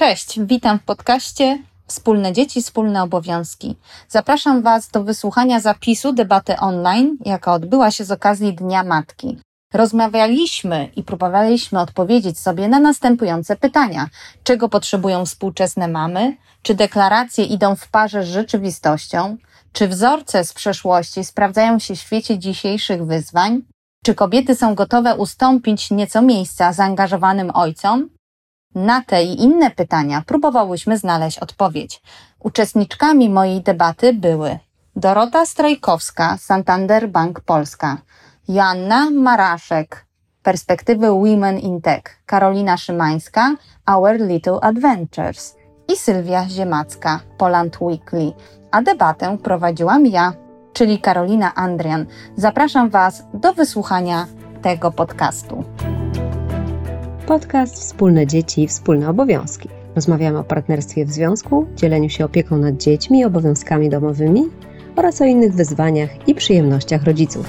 Cześć, witam w podcaście Wspólne dzieci, wspólne obowiązki. Zapraszam Was do wysłuchania zapisu debaty online, jaka odbyła się z okazji Dnia Matki. Rozmawialiśmy i próbowaliśmy odpowiedzieć sobie na następujące pytania. Czego potrzebują współczesne mamy? Czy deklaracje idą w parze z rzeczywistością? Czy wzorce z przeszłości sprawdzają się w świecie dzisiejszych wyzwań? Czy kobiety są gotowe ustąpić nieco miejsca zaangażowanym ojcom? Na te i inne pytania próbowałyśmy znaleźć odpowiedź. Uczestniczkami mojej debaty były Dorota Strajkowska, Santander Bank Polska, Joanna Maraszek, Perspektywy Women in Tech, Karolina Szymańska, Our Little Adventures i Sylwia Ziemacka, Poland Weekly. A debatę prowadziłam ja, czyli Karolina Andrian. Zapraszam Was do wysłuchania tego podcastu. Podcast Wspólne Dzieci, Wspólne Obowiązki. Rozmawiamy o partnerstwie w związku, dzieleniu się opieką nad dziećmi, obowiązkami domowymi oraz o innych wyzwaniach i przyjemnościach rodziców.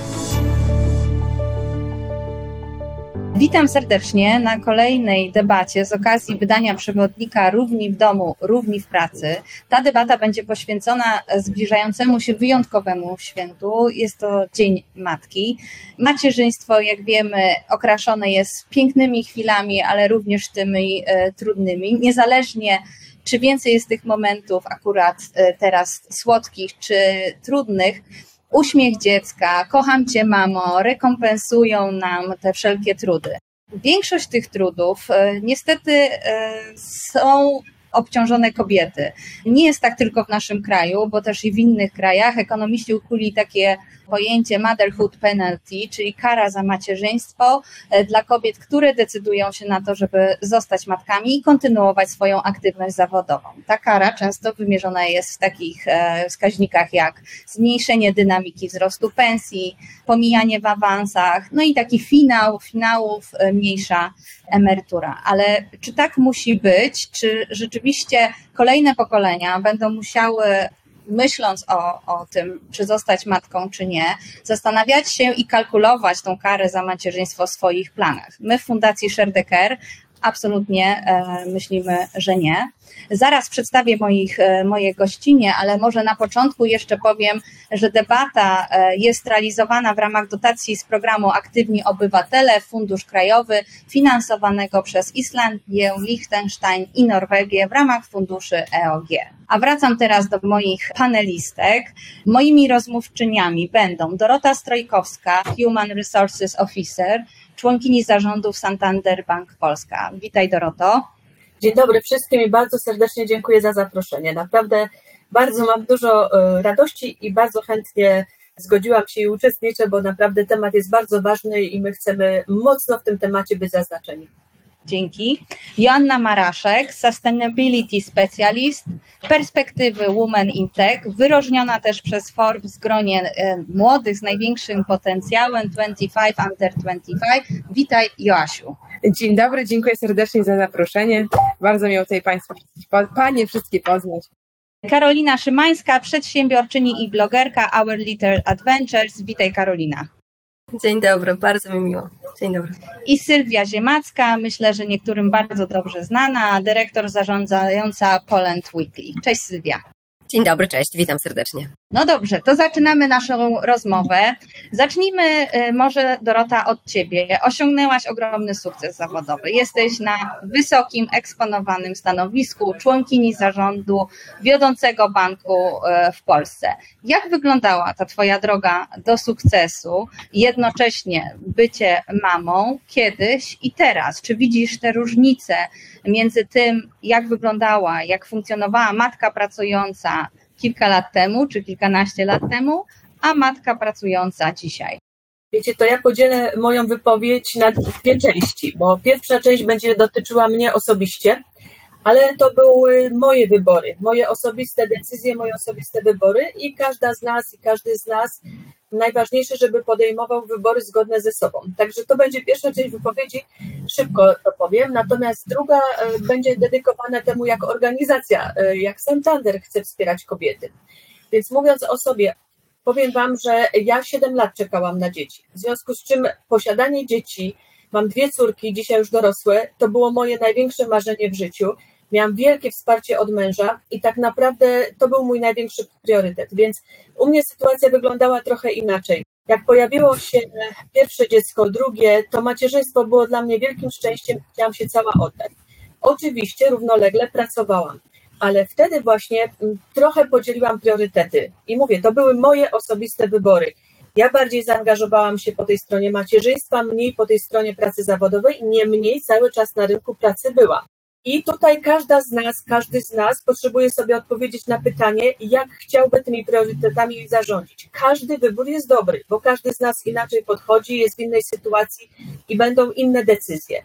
Witam serdecznie na kolejnej debacie z okazji wydania przewodnika Równi w domu, równi w pracy. Ta debata będzie poświęcona zbliżającemu się wyjątkowemu świętu. Jest to Dzień Matki. Macierzyństwo, jak wiemy, okraszone jest pięknymi chwilami, ale również tymi e, trudnymi. Niezależnie czy więcej jest tych momentów akurat e, teraz słodkich czy trudnych, uśmiech dziecka, kocham cię mamo, rekompensują nam te wszelkie trudy. Większość tych trudów e, niestety e, są obciążone kobiety. Nie jest tak tylko w naszym kraju, bo też i w innych krajach ekonomiści ukuli takie pojęcie motherhood penalty, czyli kara za macierzyństwo e, dla kobiet, które decydują się na to, żeby zostać matkami i kontynuować swoją aktywność zawodową. Ta kara często wymierzona jest w takich e, wskaźnikach jak zmniejszenie dynamiki wzrostu pensji, pomijanie w awansach, no i taki finał, finałów e, mniejsza emerytura. Ale czy tak musi być? Czy rzeczywiście kolejne pokolenia będą musiały myśląc o, o tym, czy zostać matką, czy nie, zastanawiać się i kalkulować tą karę za macierzyństwo w swoich planach. My w Fundacji Share the Care absolutnie e, myślimy, że nie. Zaraz przedstawię moich, e, moje gościnie, ale może na początku jeszcze powiem, że debata e, jest realizowana w ramach dotacji z programu Aktywni Obywatele, Fundusz Krajowy, finansowanego przez Islandię, Liechtenstein i Norwegię w ramach funduszy EOG. A wracam teraz do moich panelistek. Moimi rozmówczyniami będą Dorota Strojkowska, Human Resources Officer, członkini zarządu Santander Bank Polska. Witaj Doroto. Dzień dobry wszystkim i bardzo serdecznie dziękuję za zaproszenie. Naprawdę bardzo mam dużo e, radości i bardzo chętnie zgodziłam się i uczestniczę, bo naprawdę temat jest bardzo ważny i my chcemy mocno w tym temacie być zaznaczeni. Dzięki. Joanna Maraszek, Sustainability Specialist, perspektywy Women in Tech, wyróżniona też przez Forbes w gronie e, młodych z największym potencjałem 25 under 25. Witaj Joasiu. Dzień dobry, dziękuję serdecznie za zaproszenie. Bardzo miło tutaj Państwa, Panie wszystkie poznać. Karolina Szymańska, przedsiębiorczyni i blogerka Our Little Adventures. Witaj Karolina. Dzień dobry, bardzo mi miło. Dzień dobry. I Sylwia Ziemacka, myślę, że niektórym bardzo dobrze znana, dyrektor zarządzająca Poland Weekly. Cześć Sylwia. Dzień dobry, cześć, witam serdecznie. No dobrze, to zaczynamy naszą rozmowę. Zacznijmy y, może, Dorota, od Ciebie. Osiągnęłaś ogromny sukces zawodowy. Jesteś na wysokim, eksponowanym stanowisku, członkini zarządu wiodącego banku y, w Polsce. Jak wyglądała ta Twoja droga do sukcesu, jednocześnie bycie mamą kiedyś i teraz? Czy widzisz te różnice między tym, jak wyglądała, jak funkcjonowała matka pracująca kilka lat temu, czy kilkanaście lat temu, a matka pracująca dzisiaj? Wiecie, to ja podzielę moją wypowiedź na dwie części, bo pierwsza część będzie dotyczyła mnie osobiście, ale to były moje wybory, moje osobiste decyzje, moje osobiste wybory i każda z nas i każdy z nas najważniejsze, żeby podejmował wybory zgodne ze sobą. Także to będzie pierwsza część wypowiedzi, szybko to powiem, natomiast druga e, będzie dedykowana temu, jak organizacja, e, jak Santander chce wspierać kobiety. Więc mówiąc o sobie, powiem Wam, że ja 7 lat czekałam na dzieci, w związku z czym posiadanie dzieci, mam dwie córki, dzisiaj już dorosłe, to było moje największe marzenie w życiu Miałam wielkie wsparcie od męża i tak naprawdę to był mój największy priorytet, więc u mnie sytuacja wyglądała trochę inaczej. Jak pojawiło się pierwsze dziecko, drugie, to macierzyństwo było dla mnie wielkim szczęściem, chciałam się cała oddać. Oczywiście równolegle pracowałam, ale wtedy właśnie mm, trochę podzieliłam priorytety i mówię, to były moje osobiste wybory. Ja bardziej zaangażowałam się po tej stronie macierzyństwa, mniej po tej stronie pracy zawodowej, niemniej cały czas na rynku pracy była. I tutaj każda z nas, każdy z nas potrzebuje sobie odpowiedzieć na pytanie, jak chciałby tymi priorytetami zarządzić. Każdy wybór jest dobry, bo każdy z nas inaczej podchodzi, jest w innej sytuacji i będą inne decyzje.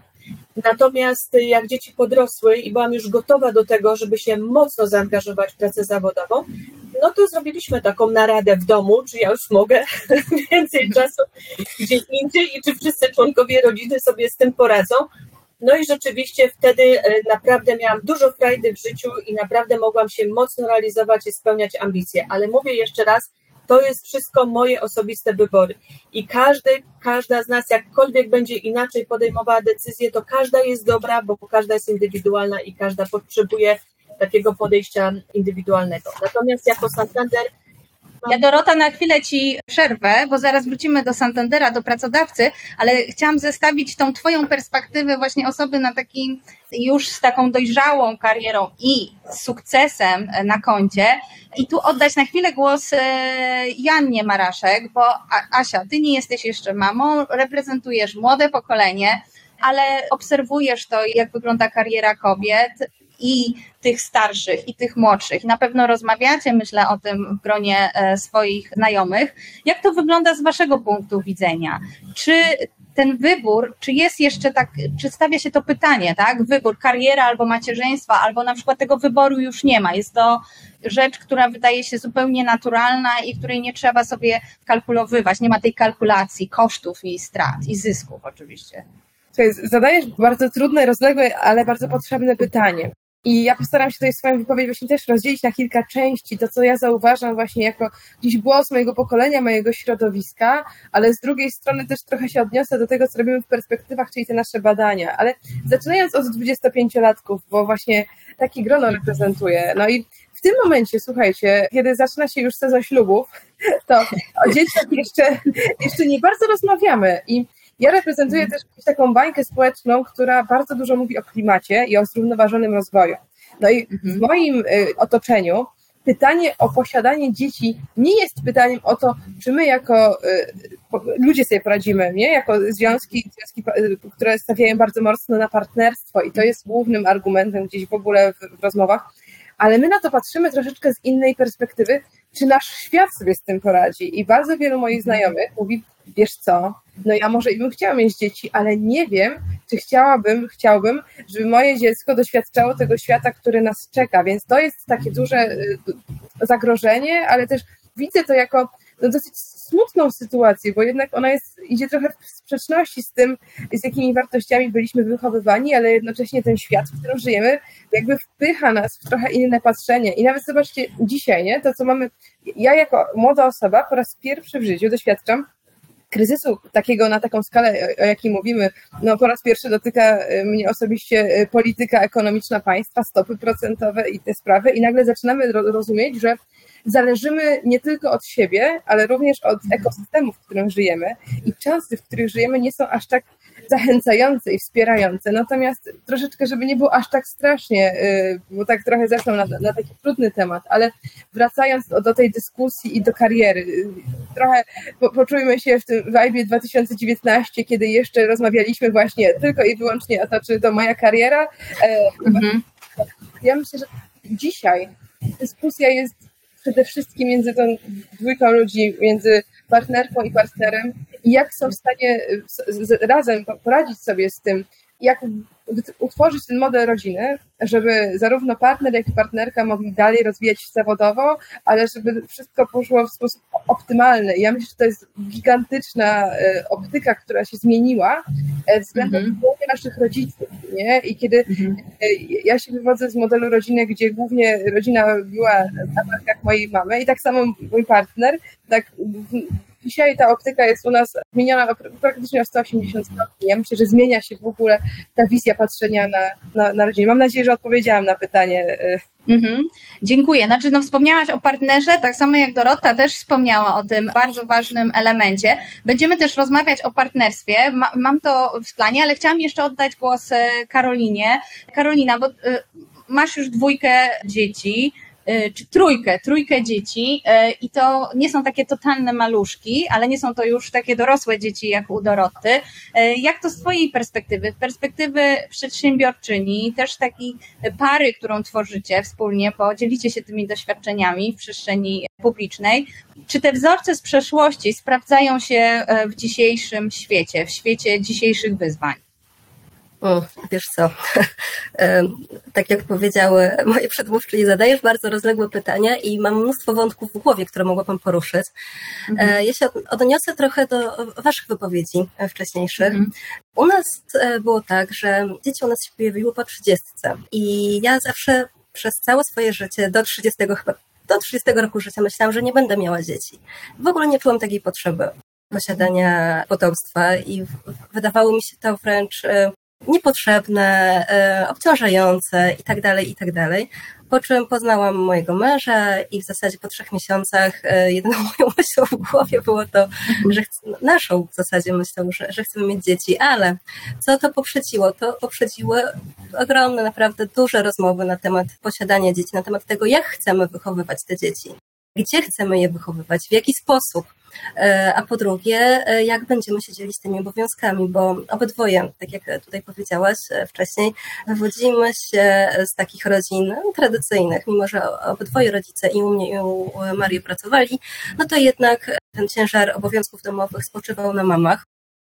Natomiast jak dzieci podrosły i byłam już gotowa do tego, żeby się mocno zaangażować w pracę zawodową, no to zrobiliśmy taką naradę w domu, czy ja już mogę więcej czasu gdzie indziej i czy wszyscy członkowie rodziny sobie z tym poradzą. No i rzeczywiście wtedy e, naprawdę miałam dużo frajdy w życiu i naprawdę mogłam się mocno realizować i spełniać ambicje. Ale mówię jeszcze raz, to jest wszystko moje osobiste wybory. I każdy, każda z nas, jakkolwiek będzie inaczej podejmowała decyzję, to każda jest dobra, bo każda jest indywidualna i każda potrzebuje takiego podejścia indywidualnego. Natomiast jako Santander ja Dorota na chwilę Ci przerwę, bo zaraz wrócimy do Santandera, do pracodawcy, ale chciałam zestawić tą Twoją perspektywę właśnie osoby na takim już z taką dojrzałą karierą i sukcesem na koncie. I tu oddać na chwilę głos e, Jannie Maraszek, bo Asia, Ty nie jesteś jeszcze mamą, reprezentujesz młode pokolenie, ale obserwujesz to, jak wygląda kariera kobiet i tych starszych, i tych młodszych. Na pewno rozmawiacie, myślę o tym w gronie e, swoich znajomych. Jak to wygląda z Waszego punktu widzenia? Czy ten wybór, czy jest jeszcze tak, czy stawia się to pytanie, tak? Wybór kariera albo macierzyństwa, albo na przykład tego wyboru już nie ma. Jest to rzecz, która wydaje się zupełnie naturalna i której nie trzeba sobie kalkulowywać. Nie ma tej kalkulacji kosztów i strat i zysków oczywiście. Zadajesz bardzo trudne, rozległe, ale bardzo potrzebne pytanie. I ja postaram się tutaj swoją wypowiedź właśnie też rozdzielić na kilka części, to co ja zauważam właśnie jako dziś głos mojego pokolenia, mojego środowiska, ale z drugiej strony też trochę się odniosę do tego, co robimy w perspektywach, czyli te nasze badania. Ale zaczynając od 25-latków, bo właśnie takie grono reprezentuję. No i w tym momencie, słuchajcie, kiedy zaczyna się już sezon ślubów, to o dzieciach jeszcze, jeszcze nie bardzo rozmawiamy. I ja reprezentuję też taką bańkę społeczną, która bardzo dużo mówi o klimacie i o zrównoważonym rozwoju. No i w mhm. moim y, otoczeniu pytanie o posiadanie dzieci nie jest pytaniem o to, czy my jako y, ludzie sobie poradzimy, nie? Jako związki, związki, y, które stawiają bardzo mocno na partnerstwo i to jest głównym argumentem gdzieś w ogóle w, w rozmowach, ale my na to patrzymy troszeczkę z innej perspektywy, czy nasz świat sobie z tym poradzi. I bardzo wielu moich znajomych mówi, wiesz co, no ja może i bym chciała mieć dzieci, ale nie wiem, czy chciałabym, chciałbym, żeby moje dziecko doświadczało tego świata, który nas czeka, więc to jest takie duże y, zagrożenie, ale też widzę to jako no, dosyć smutną sytuację, bo jednak ona jest, idzie trochę w sprzeczności z tym, z jakimi wartościami byliśmy wychowywani, ale jednocześnie ten świat, w którym żyjemy, jakby wpycha nas w trochę inne patrzenie. I nawet zobaczcie, dzisiaj, nie, to co mamy, ja jako młoda osoba po raz pierwszy w życiu doświadczam kryzysu takiego na taką skalę, o jakiej mówimy, no po raz pierwszy dotyka y, mnie osobiście y, polityka ekonomiczna państwa, stopy procentowe i te sprawy i nagle zaczynamy rozumieć, że zależymy nie tylko od siebie, ale również od ekosystemu, w którym żyjemy i czasy, w których żyjemy nie są aż tak zachęcające i wspierające. Natomiast troszeczkę, żeby nie było aż tak strasznie, y, bo tak trochę zeszłam na, na taki trudny temat, ale wracając do, do tej dyskusji i do kariery, y, trochę po, poczujmy się w tym vibe 2019, kiedy jeszcze rozmawialiśmy właśnie tylko i wyłącznie o to, czy to moja kariera. E, mhm. Ja myślę, że dzisiaj dyskusja jest przede wszystkim między tą dwójką ludzi, między partnerką i partnerem. I jak są w stanie razem poradzić sobie z tym, jak utworzyć ten model rodziny, żeby zarówno partner, jak i partnerka mogli dalej rozwijać się zawodowo, ale żeby wszystko poszło w sposób optymalny. Ja myślę, że to jest gigantyczna e, optyka, która się zmieniła e, względem mm -hmm. naszych rodziców. Nie? I kiedy mm -hmm. ja się wywodzę z modelu rodziny, gdzie głównie rodzina była na barkach mojej mamy i tak samo mój partner, tak dzisiaj ta optyka jest u nas zmieniona praktycznie o 180 stopni. Ja myślę, że zmienia się w ogóle ta wizja patrzenia na, na, na rodzinę. Mam nadzieję, że odpowiedziałam na pytanie. Mhm. Dziękuję. Znaczy, no, wspomniałaś o partnerze, tak samo jak Dorota też wspomniała o tym bardzo ważnym elemencie. Będziemy też rozmawiać o partnerstwie. Ma, mam to w planie, ale chciałam jeszcze oddać głos e, Karolinie. Karolina, bo y, masz już dwójkę dzieci. Y, czy trójkę, trójkę dzieci y, i to nie są takie totalne maluszki, ale nie są to już takie dorosłe dzieci jak u Doroty. Y, jak to z Twojej perspektywy, perspektywy przedsiębiorczyni, też takiej pary, którą tworzycie wspólnie, bo dzielicie się tymi doświadczeniami w przestrzeni publicznej, czy te wzorce z przeszłości sprawdzają się w dzisiejszym świecie, w świecie dzisiejszych wyzwań? Wiesz co, tak jak powiedziały moje przedmówczyni, zadajesz bardzo rozległe pytania i mam mnóstwo wątków w głowie, które mogłabym poruszyć. Mhm. Ja się odniosę trochę do waszych wypowiedzi wcześniejszych. Mhm. U nas e, było tak, że dzieci u nas się pojawiły po trzydziestce i ja zawsze przez całe swoje życie do 30 chyba do 30 roku życia myślałam, że nie będę miała dzieci. W ogóle nie czułam takiej potrzeby posiadania potomstwa i wydawało mi się to wręcz e, niepotrzebne, e, obciążające i tak dalej, i tak. Po czym poznałam mojego męża i w zasadzie po trzech miesiącach e, jedyną moją myślą w głowie było to, że chcę, naszą w zasadzie myślą, że, że chcemy mieć dzieci, ale co to poprzedziło? To poprzedziły ogromne, naprawdę duże rozmowy na temat posiadania dzieci, na temat tego, jak chcemy wychowywać te dzieci gdzie chcemy je wychowywać, w jaki sposób. E, a po drugie, e, jak będziemy się dzielić tymi obowiązkami, bo obydwoje, tak jak tutaj powiedziałaś e, wcześniej, wywodzimy się z takich rodzin tradycyjnych, mimo że obydwoje rodzice i u mnie i u Marii pracowali, no to jednak ten ciężar obowiązków domowych spoczywał na mamach.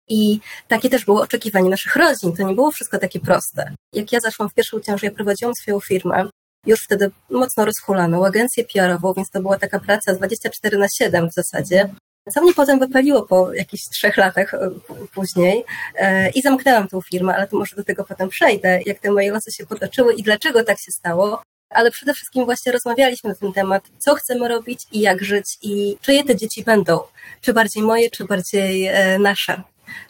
I takie też było oczekiwanie naszych rodzin. To nie było wszystko takie proste. Jak ja zaszłam w pierwszą ciążę, ja prowadziłam swoją firmę już wtedy mocno rozhulaną, agencję PR-ową, więc to była taka praca 24 na 7 w zasadzie. Co mnie potem wypaliło po jakichś trzech latach e, później e, i zamknęłam tą firmę, ale to może do tego potem przejdę, jak te moje losy się potoczyły i dlaczego tak się stało. Ale przede wszystkim właśnie rozmawialiśmy na ten temat, co chcemy robić i jak żyć i czyje te dzieci będą, czy bardziej moje, czy bardziej e, nasze.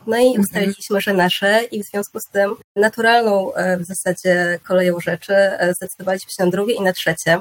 No i mhm. ustaliliśmy, że nasze i w związku z tym naturalną w zasadzie koleją rzeczy zdecydowaliśmy się na drugie i na trzecie.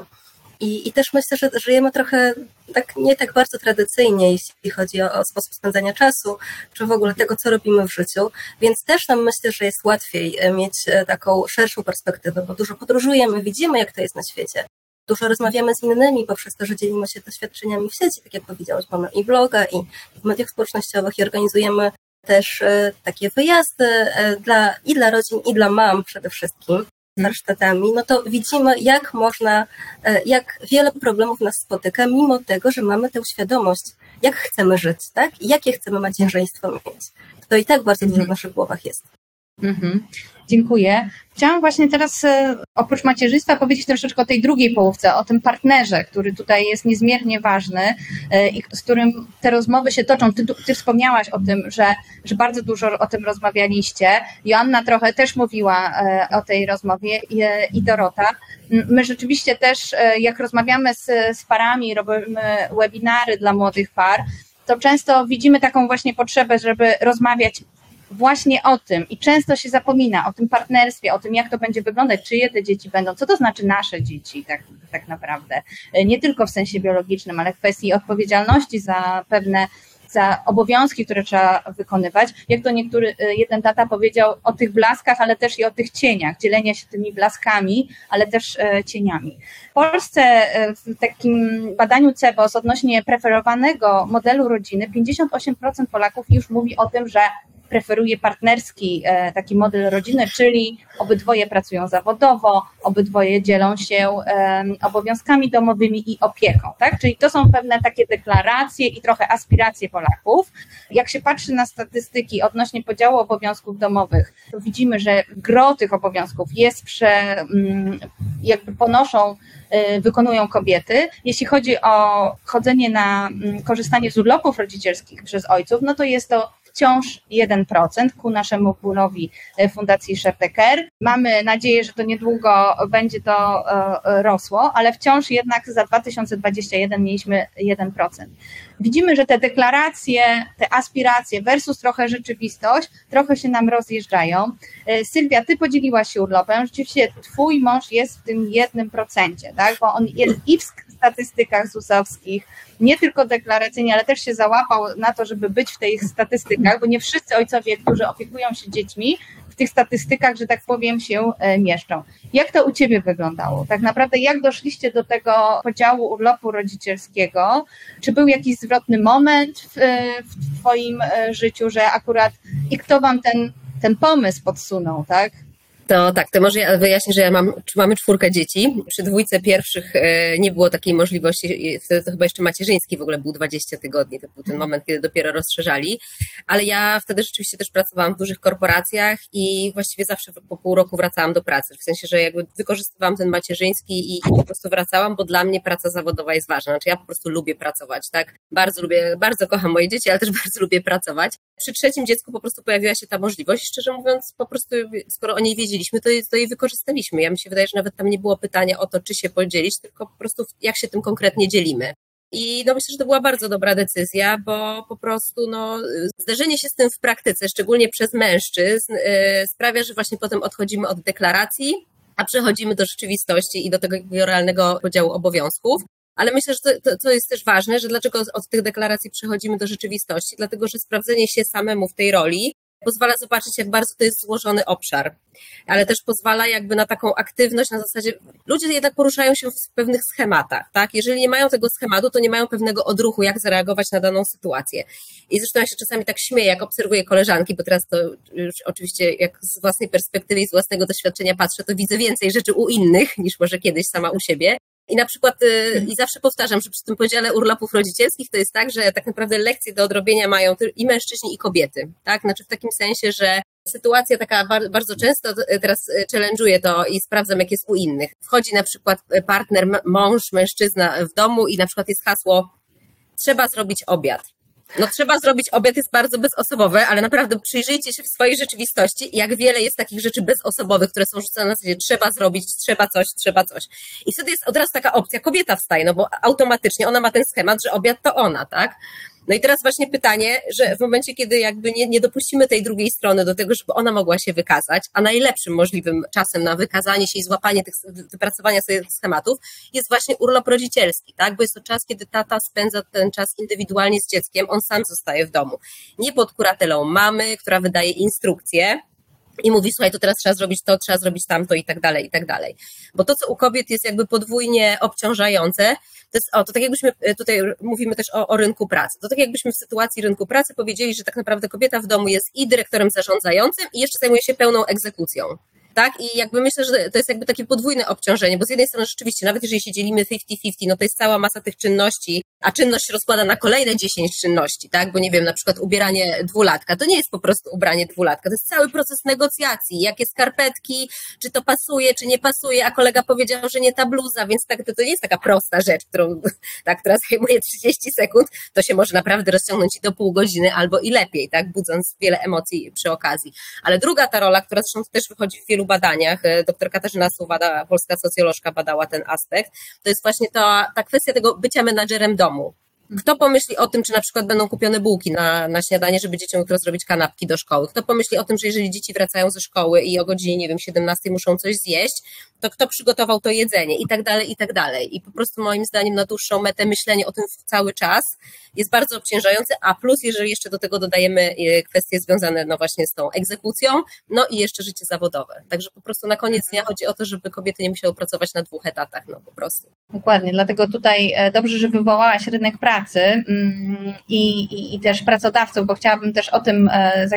I, I też myślę, że żyjemy trochę tak, nie tak bardzo tradycyjnie, jeśli chodzi o, o, sposób spędzania czasu, czy w ogóle tego, co robimy w życiu, więc też nam myślę, że jest łatwiej e, mieć taką szerszą perspektywę, bo dużo podróżujemy, widzimy, jak to jest na świecie. Dużo rozmawiamy z innymi poprzez to, że dzielimy się doświadczeniami w sieci, tak jak powiedziałeś, mamy i bloga, i w mediach społecznościowych, i organizujemy też e, takie wyjazdy e, dla, i dla rodzin, i dla mam przede wszystkim z warsztatami, no to widzimy, jak można, e, jak wiele problemów nas spotyka, mimo tego, że mamy tę świadomość, jak chcemy żyć, tak? I jakie chcemy macierzyństwo mieć. To i tak bardzo dużo w mhm. naszych głowach jest. Mhm. Dziękuję. Chciałam właśnie teraz e, oprócz macierzyństwa powiedzieć troszeczkę o tej drugiej połówce, o tym partnerze, który tutaj jest niezmiernie ważny e, i z którym te rozmowy się toczą. Ty, ty wspomniałaś o tym, że, że bardzo dużo o tym rozmawialiście. Joanna trochę też mówiła e, o tej rozmowie i, i Dorota. My rzeczywiście też, jak rozmawiamy z, z parami, robimy webinary dla młodych par, to często widzimy taką właśnie potrzebę, żeby rozmawiać właśnie o tym i często się zapomina o tym partnerstwie, o tym, jak to będzie wyglądać, czyje te dzieci będą, co to znaczy nasze dzieci tak, tak naprawdę. Nie tylko w sensie biologicznym, ale w kwestii odpowiedzialności za pewne za obowiązki, które trzeba wykonywać. Jak to niektóry, jeden tata powiedział o tych blaskach, ale też i o tych cieniach, dzielenia się tymi blaskami, ale też e, cieniami. W Polsce e, w takim badaniu CEBOS odnośnie preferowanego modelu rodziny 58% Polaków już mówi o tym, że preferuje partnerski e, taki model rodziny, czyli obydwoje pracują zawodowo, obydwoje dzielą się obowiązkami domowymi i opieką, tak? Czyli to są pewne takie deklaracje i trochę aspiracje Polaków. Jak się patrzy na statystyki odnośnie podziału obowiązków domowych, to widzimy, że gro tych obowiązków jest prze, mm, jakby ponoszą Y, wykonują kobiety. Jeśli chodzi o chodzenie na mm, korzystanie z urlopów rodzicielskich przez ojców, no to jest to wciąż 1% ku naszemu bólowi Fundacji Sherdecker. Mamy nadzieję, że to niedługo będzie to rosło, ale wciąż jednak za 2021 mieliśmy 1%. Widzimy, że te deklaracje, te aspiracje versus trochę rzeczywistość, trochę się nam rozjeżdżają. Sylwia, ty podzieliłaś się urlopem, rzeczywiście twój mąż jest w tym jednym procencie, tak? bo on jest i w statystykach ZUS-owskich, nie tylko deklaracyjnie, ale też się załapał na to, żeby być w tych statystykach, bo nie wszyscy ojcowie, którzy opiekują się dziećmi, w tych statystykach, że tak powiem, się e, mieszczą. Jak to u Ciebie wyglądało? Tak naprawdę, jak doszliście do tego podziału urlopu rodzicielskiego? Czy był jakiś zwrotny moment w, e, w Twoim e, życiu, że akurat i kto Wam ten, ten pomysł podsunął, tak? To tak, to może ja wyjaśnię, że ja mam, mamy czwórkę dzieci. Przy dwójce pierwszych e, nie było takiej możliwości, wtedy to chyba jeszcze macierzyński w ogóle był 20 tygodni, to był ten moment, kiedy dopiero rozszerzali, ale ja wtedy rzeczywiście też pracowałam w dużych korporacjach i właściwie zawsze po pół roku wracałam do pracy, w sensie, że jakby wykorzystywałam ten macierzyński i, i po prostu wracałam, bo dla mnie praca zawodowa jest ważna, znaczy ja po prostu lubię pracować, tak? Bardzo lubię, bardzo kocham moje dzieci, ale też bardzo lubię pracować. Przy trzecim dziecku po prostu pojawiła się ta możliwość, szczerze mówiąc, po prostu skoro o niej wiedzieli, wiedzieliśmy, to, to jej wykorzystaliśmy. Ja mi się wydaje, że nawet tam nie było pytania o to, czy się podzielić, tylko po prostu jak się tym konkretnie dzielimy. I no myślę, że to była bardzo dobra decyzja, bo po prostu no, zderzenie się z tym w praktyce, szczególnie przez mężczyzn, yy, sprawia, że właśnie potem odchodzimy od deklaracji, a przechodzimy do rzeczywistości i do tego realnego podziału obowiązków. Ale myślę, że to, jest też ważne, że dlaczego od tych deklaracji przechodzimy do rzeczywistości, dlatego że sprawdzenie się samemu w tej roli pozwala zobaczyć, jak bardzo to jest złożony obszar, ale też pozwala jakby na taką aktywność na zasadzie, ludzie jednak poruszają się w pewnych schematach, tak? Jeżeli nie mają tego schematu, to nie mają pewnego odruchu, jak zareagować na daną sytuację. I zresztą ja się czasami tak śmieję, jak obserwuję koleżanki, bo teraz to już oczywiście jak z własnej perspektywy i z własnego doświadczenia patrzę, to widzę więcej rzeczy u innych niż może kiedyś sama u siebie. I na przykład, y, i zawsze powtarzam, że przy tym podziale urlopów rodzicielskich to jest tak, że tak naprawdę lekcje do odrobienia mają i mężczyźni, i kobiety, tak? Znaczy w takim sensie, że sytuacja taka bardzo często, y, teraz y, challenge'uję to i sprawdzam, jak jest u innych. Wchodzi na przykład partner, mąż, mężczyzna w domu i na przykład jest hasło trzeba zrobić obiad. No trzeba zrobić obiad jest bardzo bezosobowe, ale naprawdę przyjrzyjcie się w swojej rzeczywistości, jak wiele jest takich rzeczy bezosobowych, które są rzucone na zasadzie trzeba zrobić, trzeba coś, trzeba coś. I wtedy jest od razu taka opcja, kobieta wstaje, no bo automatycznie ona ma ten schemat, że obiad to ona, tak? No i teraz właśnie pytanie, że w momencie, kiedy jakby nie, nie dopuścimy tej drugiej strony do tego, żeby ona mogła się wykazać, a najlepszym możliwym czasem na wykazanie się i złapanie tych, wypracowania sobie schematów jest właśnie urlop rodzicielski, tak? Bo jest to czas, kiedy tata spędza ten czas indywidualnie z dzieckiem, on sam zostaje w domu. Nie pod kuratelą mamy, która wydaje instrukcje, i mówi, słuchaj, to teraz trzeba zrobić to, trzeba zrobić tamto i tak dalej, i tak dalej. Bo to, co u kobiet jest jakby podwójnie obciążające, to jest, o, to tak jakbyśmy, e, tutaj mówimy też o, o rynku pracy, to tak jakbyśmy w sytuacji rynku pracy powiedzieli, że tak naprawdę kobieta w domu jest i dyrektorem zarządzającym i jeszcze zajmuje się pełną egzekucją tak? I jakby myślę, że to jest jakby takie podwójne obciążenie, bo z jednej strony rzeczywiście, nawet jeżeli się dzielimy 50-50, no to jest cała masa tych czynności, a czynność się rozkłada na kolejne 10 czynności, tak? Bo nie wiem, na przykład ubieranie dwulatka, to nie jest po prostu ubranie dwulatka, to jest cały proces negocjacji, jakie skarpetki, czy to pasuje, czy nie pasuje, a kolega powiedział, że nie ta bluza, więc tak, to, to nie jest taka prosta rzecz, którą, tak, która zajmuje 30 sekund, to się może naprawdę rozciągnąć i do pół godziny albo i lepiej, tak? Budząc wiele emocji przy okazji. Ale druga ta rola, która zresztą też wychodzi w wielu badaniach, e, doktor Katarzyna Suwada, polska socjolożka badała ten aspekt, to jest właśnie ta, ta kwestia tego bycia menadżerem domu. Kto pomyśli o tym, czy na przykład będą kupione bułki na, na śniadanie, żeby dzieciom jutro zrobić kanapki do szkoły? Kto pomyśli o tym, że jeżeli dzieci wracają ze szkoły i o godzinie, nie wiem, 17 muszą coś zjeść, to kto przygotował to jedzenie i tak dalej, i tak dalej. I po prostu moim zdaniem na dłuższą metę myślenie o tym cały czas jest bardzo obciążające, a plus jeżeli jeszcze do tego dodajemy e, kwestie związane no właśnie z tą egzekucją, no i jeszcze życie zawodowe. Także po prostu na koniec dnia chodzi o to, żeby kobiety nie musiały pracować na dwóch etatach, no po prostu. Dokładnie, dlatego tutaj e, dobrze, że wywołałaś rynek pracy mm, i, i, i też pracodawców, bo chciałabym też o tym e,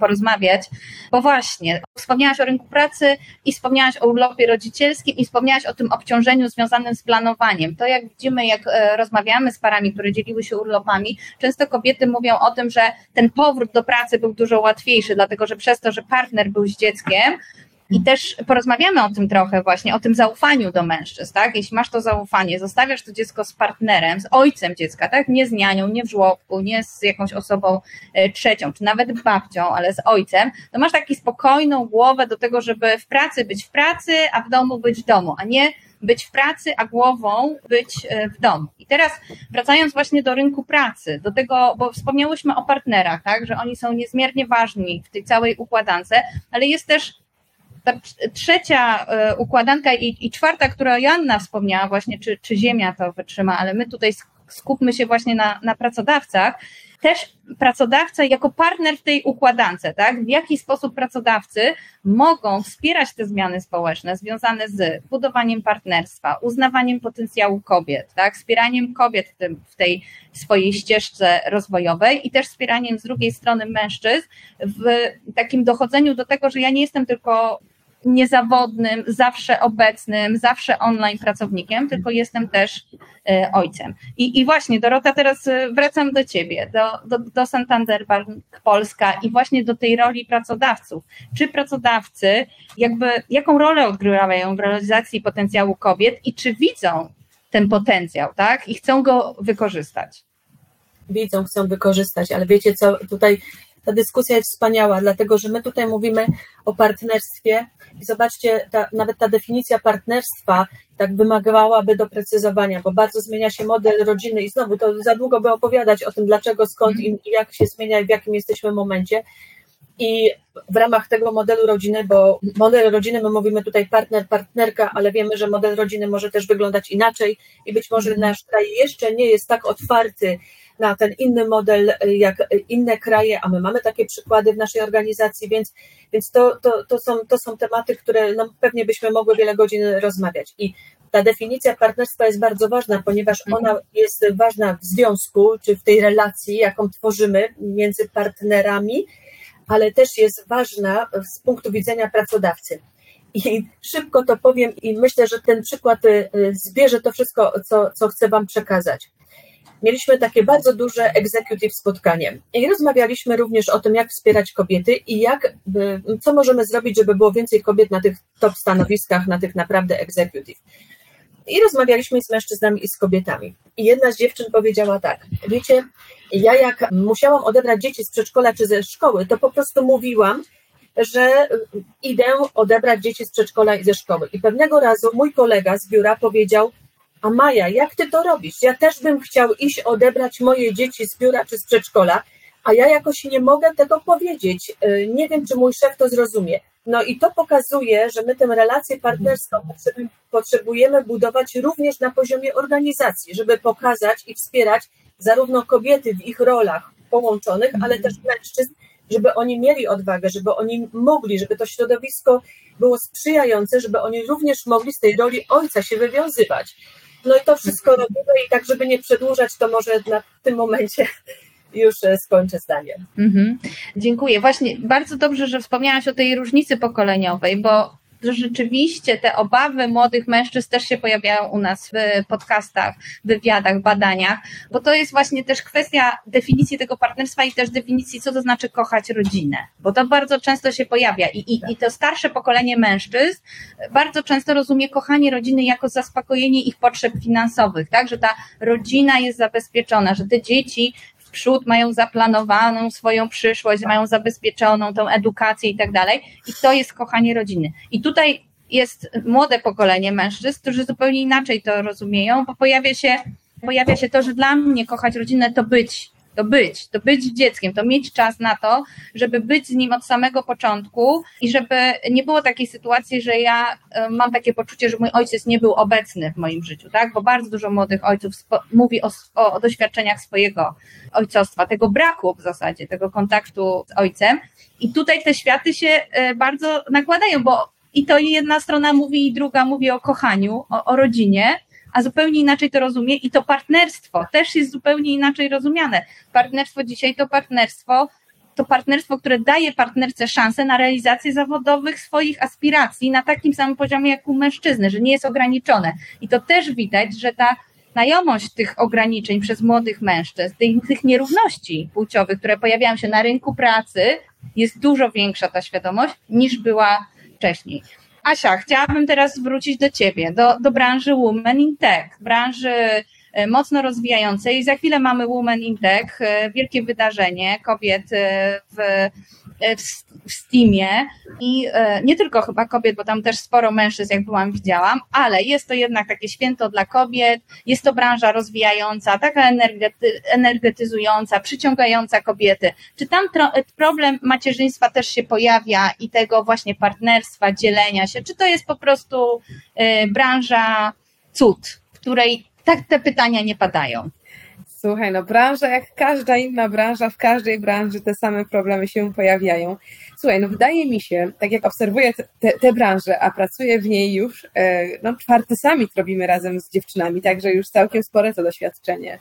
porozmawiać, bo właśnie wspomniałaś o rynku pracy i wspomniałaś o urlopie rodzicielskim i wspomniałaś o tym obciążeniu związanym z planowaniem. To jak widzimy, jak rozmawiamy z parami, które dzieliły się urlopami, często kobiety mówią o tym, że ten powrót do pracy był dużo łatwiejszy, dlatego że przez to, że partner był z dzieckiem, I też porozmawiamy o tym trochę właśnie, o tym zaufaniu do mężczyzn, tak? Jeśli masz to zaufanie, zostawiasz to dziecko z partnerem, z ojcem dziecka, tak? Nie z nianią, nie w żłobku, nie z jakąś osobą e, trzecią, czy nawet babcią, ale z ojcem, to masz taką spokojną głowę do tego, żeby w pracy być w pracy, a w domu być w domu, a nie być w pracy, a głową być e, w domu. I teraz wracając właśnie do rynku pracy, do tego, bo wspomniałyśmy o partnerach, tak, że oni są niezmiernie ważni w tej całej układance, ale jest też ta trzecia e, układanka i, i czwarta, która Joanna wspomniała właśnie, czy, czy Ziemia to wytrzyma, ale my tutaj skupmy się właśnie na, na pracodawcach, też pracodawca jako partner w tej układance, tak? W jaki sposób pracodawcy mogą wspierać te zmiany społeczne związane z budowaniem partnerstwa, uznawaniem potencjału kobiet, tak? Wspieraniem kobiet w, tym, w tej swojej ścieżce rozwojowej i też wspieraniem z drugiej strony mężczyzn w takim dochodzeniu do tego, że ja nie jestem tylko niezawodnym, zawsze obecnym, zawsze online pracownikiem, tylko jestem też e, ojcem. I, i właśnie, Dorota, teraz e, wracam do Ciebie, do, do, do Santander Bank Polska i właśnie do tej roli pracodawców. Czy pracodawcy, jakby, jaką rolę odgrywają w realizacji potencjału kobiet i czy widzą ten potencjał, tak? I chcą go wykorzystać? Widzą, chcą wykorzystać, ale wiecie co, tutaj ta dyskusja jest wspaniała, dlatego że my tutaj mówimy o partnerstwie i zobaczcie, ta, nawet ta definicja partnerstwa tak wymagałaby doprecyzowania, bo bardzo zmienia się model rodziny i znowu to za długo by opowiadać o tym, dlaczego, skąd i, jak się zmienia i w jakim jesteśmy momencie. I w ramach tego modelu rodziny, bo model rodziny, my mówimy tutaj partner, partnerka, ale wiemy, że model rodziny może też wyglądać inaczej i być może nasz kraj jeszcze nie jest tak otwarty na ten inny model jak inne kraje, a my mamy takie przykłady w naszej organizacji, więc, więc to, to, to, są, to są tematy, które no, pewnie byśmy mogły wiele godzin rozmawiać. I ta definicja partnerstwa jest bardzo ważna, ponieważ mhm. ona jest ważna w związku, czy w tej relacji, jaką tworzymy między partnerami, ale też jest ważna z punktu widzenia pracodawcy. I szybko to powiem i myślę, że ten przykład y, zbierze to wszystko, co, co chcę Wam przekazać mieliśmy takie bardzo duże executive spotkanie i rozmawialiśmy również o tym, jak wspierać kobiety i jak, co możemy zrobić, żeby było więcej kobiet na tych top stanowiskach, na tych naprawdę executive. I rozmawialiśmy z mężczyznami i z kobietami. I jedna z dziewczyn powiedziała tak: Wiecie, ja jak musiałam odebrać dzieci z przedszkola czy ze szkoły, to po prostu mówiłam, że idę odebrać dzieci z przedszkola i ze szkoły. I pewnego razu mój kolega z biura powiedział: a Maja, jak ty to robisz? Ja też bym chciał iść odebrać moje dzieci z biura czy z przedszkola, a ja jakoś nie mogę tego powiedzieć. Y, nie wiem, czy mój szef to zrozumie. No i to pokazuje, że my tę relację partnerską potrzebujemy budować również na poziomie organizacji, żeby pokazać i wspierać zarówno kobiety w ich rolach połączonych, ale też mężczyzn, żeby oni mieli odwagę, żeby oni mogli, żeby to środowisko było sprzyjające, żeby oni również mogli z tej roli ojca się wywiązywać. No i to wszystko robimy i tak, żeby nie przedłużać, to może na tym momencie już e, skończę zdanie. Mhm. Dziękuję. Właśnie bardzo dobrze, że wspomniałaś o tej różnicy pokoleniowej, bo rzeczywiście te obawy młodych mężczyzn też się pojawiają u nas w podcastach, wywiadach, badaniach, bo to jest właśnie też kwestia definicji tego partnerstwa i też definicji, co to znaczy kochać rodzinę, bo to bardzo często się pojawia i, i, i to starsze pokolenie mężczyzn bardzo często rozumie kochanie rodziny jako zaspokojenie ich potrzeb finansowych, tak, że ta rodzina jest zabezpieczona, że te dzieci przód mają zaplanowaną swoją przyszłość, mają zabezpieczoną tą edukację i tak dalej. I to jest kochanie rodziny. I tutaj jest młode pokolenie mężczyzn, którzy zupełnie inaczej to rozumieją, bo pojawia się, pojawia się to, że dla mnie kochać rodzinę to być to być, to być dzieckiem, to mieć czas na to, żeby być z nim od samego początku i żeby nie było takiej sytuacji, że ja e, mam takie poczucie, że mój ojciec nie był obecny w moim życiu, tak? Bo bardzo dużo młodych ojców mówi o, o, doświadczeniach swojego ojcostwa, tego braku w zasadzie, tego kontaktu z ojcem. I tutaj te światy się e, bardzo nakładają, bo i to jedna strona mówi, i druga mówi o kochaniu, o, o rodzinie, a zupełnie inaczej to rozumie i to partnerstwo też jest zupełnie inaczej rozumiane. Partnerstwo dzisiaj to partnerstwo, to partnerstwo, które daje partnerce szansę na realizację zawodowych swoich aspiracji na takim samym poziomie jak u mężczyzny, że nie jest ograniczone. I to też widać, że ta znajomość tych ograniczeń przez młodych mężczyzn, tych, tych nierówności płciowych, które pojawiają się na rynku pracy, jest dużo większa ta świadomość niż była wcześniej. Asia, chciałabym teraz wrócić do Ciebie, do, do branży Women in Tech, branży e, mocno rozwijającej. Za chwilę mamy Women in Tech, e, wielkie wydarzenie kobiet e, w w, Steamie i e, nie tylko chyba kobiet, bo tam też sporo mężczyzn, jak byłam, widziałam, ale jest to jednak takie święto dla kobiet, jest to branża rozwijająca, taka energety, energetyzująca, przyciągająca kobiety. Czy tam problem macierzyństwa też się pojawia i tego właśnie partnerstwa, dzielenia się, czy to jest po prostu e, branża cud, w której tak te pytania nie padają? Słuchaj, no branża jak każda inna branża, w każdej branży te same problemy się pojawiają. Słuchaj, no wydaje mi się, tak jak obserwuję tę branżę, a pracuję w niej już, e, no czwarty summit robimy razem z dziewczynami, także już całkiem spore to doświadczenie.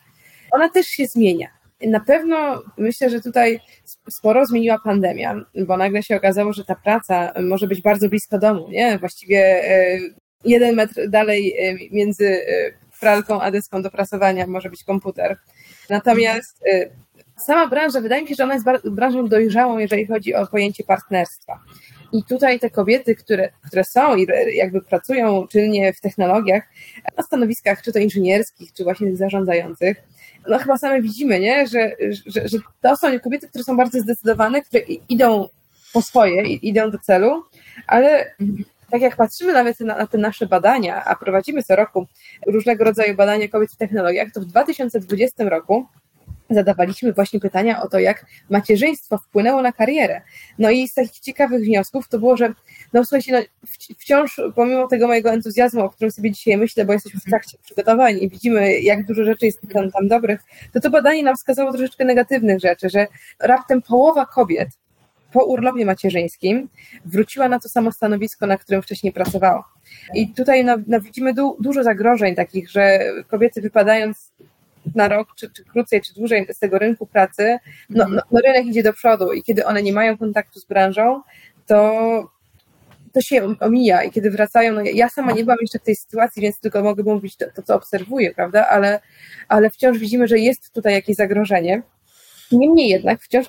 Ona też się zmienia. Na pewno myślę, że tutaj sporo zmieniła pandemia, bo nagle się okazało, że ta praca może być bardzo blisko domu, nie? Właściwie e, jeden metr dalej e, między pralką, a do prasowania może być komputer. Natomiast y, sama branża, wydaje mi się, że ona jest branżą dojrzałą, jeżeli chodzi o pojęcie partnerstwa. I tutaj te kobiety, które, które są i jakby pracują czynnie w technologiach, na stanowiskach czy to inżynierskich, czy właśnie zarządzających, no chyba same widzimy, nie? Że, że, że to są kobiety, które są bardzo zdecydowane, które idą po swoje, idą do celu, ale tak jak patrzymy nawet na, na te nasze badania, a prowadzimy co roku różnego rodzaju badania kobiet w technologiach, to w 2020 roku zadawaliśmy właśnie pytania o to, jak macierzyństwo wpłynęło na karierę. No i z takich ciekawych wniosków to było, że no słuchajcie, no, wciąż pomimo tego mojego entuzjazmu, o którym sobie dzisiaj myślę, bo jesteśmy w trakcie przygotowań i widzimy, jak dużo rzeczy jest tam, tam dobrych, to to badanie nam wskazało troszeczkę negatywnych rzeczy, że raptem połowa kobiet po urlopie macierzyńskim wróciła na to samo stanowisko, na którym wcześniej pracowała. I tutaj no, no widzimy du, dużo zagrożeń takich, że kobiety wypadając na rok, czy, czy krócej, czy dłużej z tego rynku pracy, no, no, no rynek idzie do przodu i kiedy one nie mają kontaktu z branżą, to to się omija i kiedy wracają, no ja sama nie byłam jeszcze w tej sytuacji, więc tylko mogę mówić to, to co obserwuję, prawda, ale, ale wciąż widzimy, że jest tutaj jakieś zagrożenie Niemniej jednak wciąż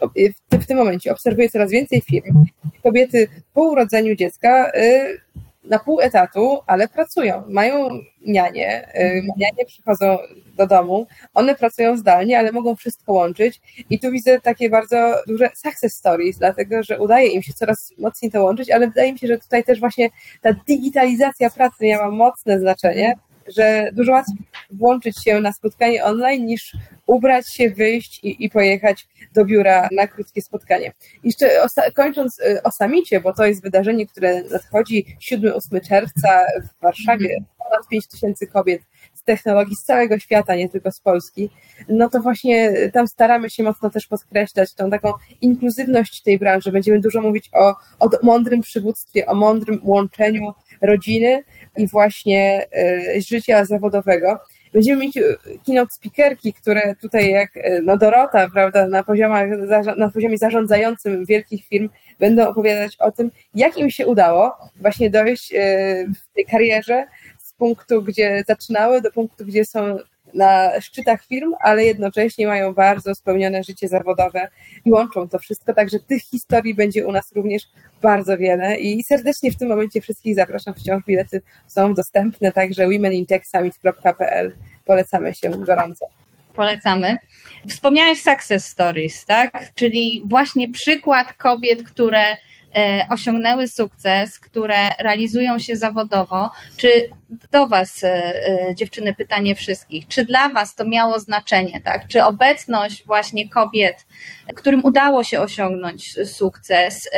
w tym momencie obserwuję coraz więcej firm. Kobiety po urodzeniu dziecka y, na pół etatu, ale pracują. Mają nianie, y, nianie przychodzą do domu, one pracują zdalnie, ale mogą wszystko łączyć i tu widzę takie bardzo duże success stories, dlatego że udaje im się coraz mocniej to łączyć, ale wydaje mi się, że tutaj też właśnie ta digitalizacja pracy miała mocne znaczenie, że dużo łatwiej włączyć się na spotkanie online niż ubrać się, wyjść i, i pojechać do biura na krótkie spotkanie. Jeszcze kończąc y, o samicie, bo to jest wydarzenie, które nadchodzi 7-8 czerwca w Warszawie, mhm. ponad 5 tysięcy kobiet z technologii z całego świata, nie tylko z Polski, no to właśnie tam staramy się mocno też podkreślać tą taką inkluzywność tej branży. Będziemy dużo mówić o, o mądrym przywództwie, o mądrym łączeniu rodziny i właśnie y, życia zawodowego. Będziemy mieć e, keynote speakerki, które tutaj jak e, no Dorota, prawda, na, poziomach, na poziomie zarządzającym wielkich firm będą opowiadać o tym, jak im się udało właśnie dojść e, w tej karierze z punktu, gdzie zaczynały, do punktu, gdzie są na szczytach firm, ale jednocześnie mają bardzo spełnione życie zawodowe i łączą to wszystko, także tych historii będzie u nas również bardzo wiele i serdecznie w tym momencie wszystkich zapraszam, wciąż bilety są dostępne, także womenintechsummit.pl polecamy się gorąco. Polecamy. Wspomniałeś success stories, tak? Czyli właśnie przykład kobiet, które osiągnęły sukces, które realizują się zawodowo. Czy do Was, e, e, dziewczyny, pytanie wszystkich, czy dla Was to miało znaczenie, tak? Czy obecność właśnie kobiet, którym udało się osiągnąć sukces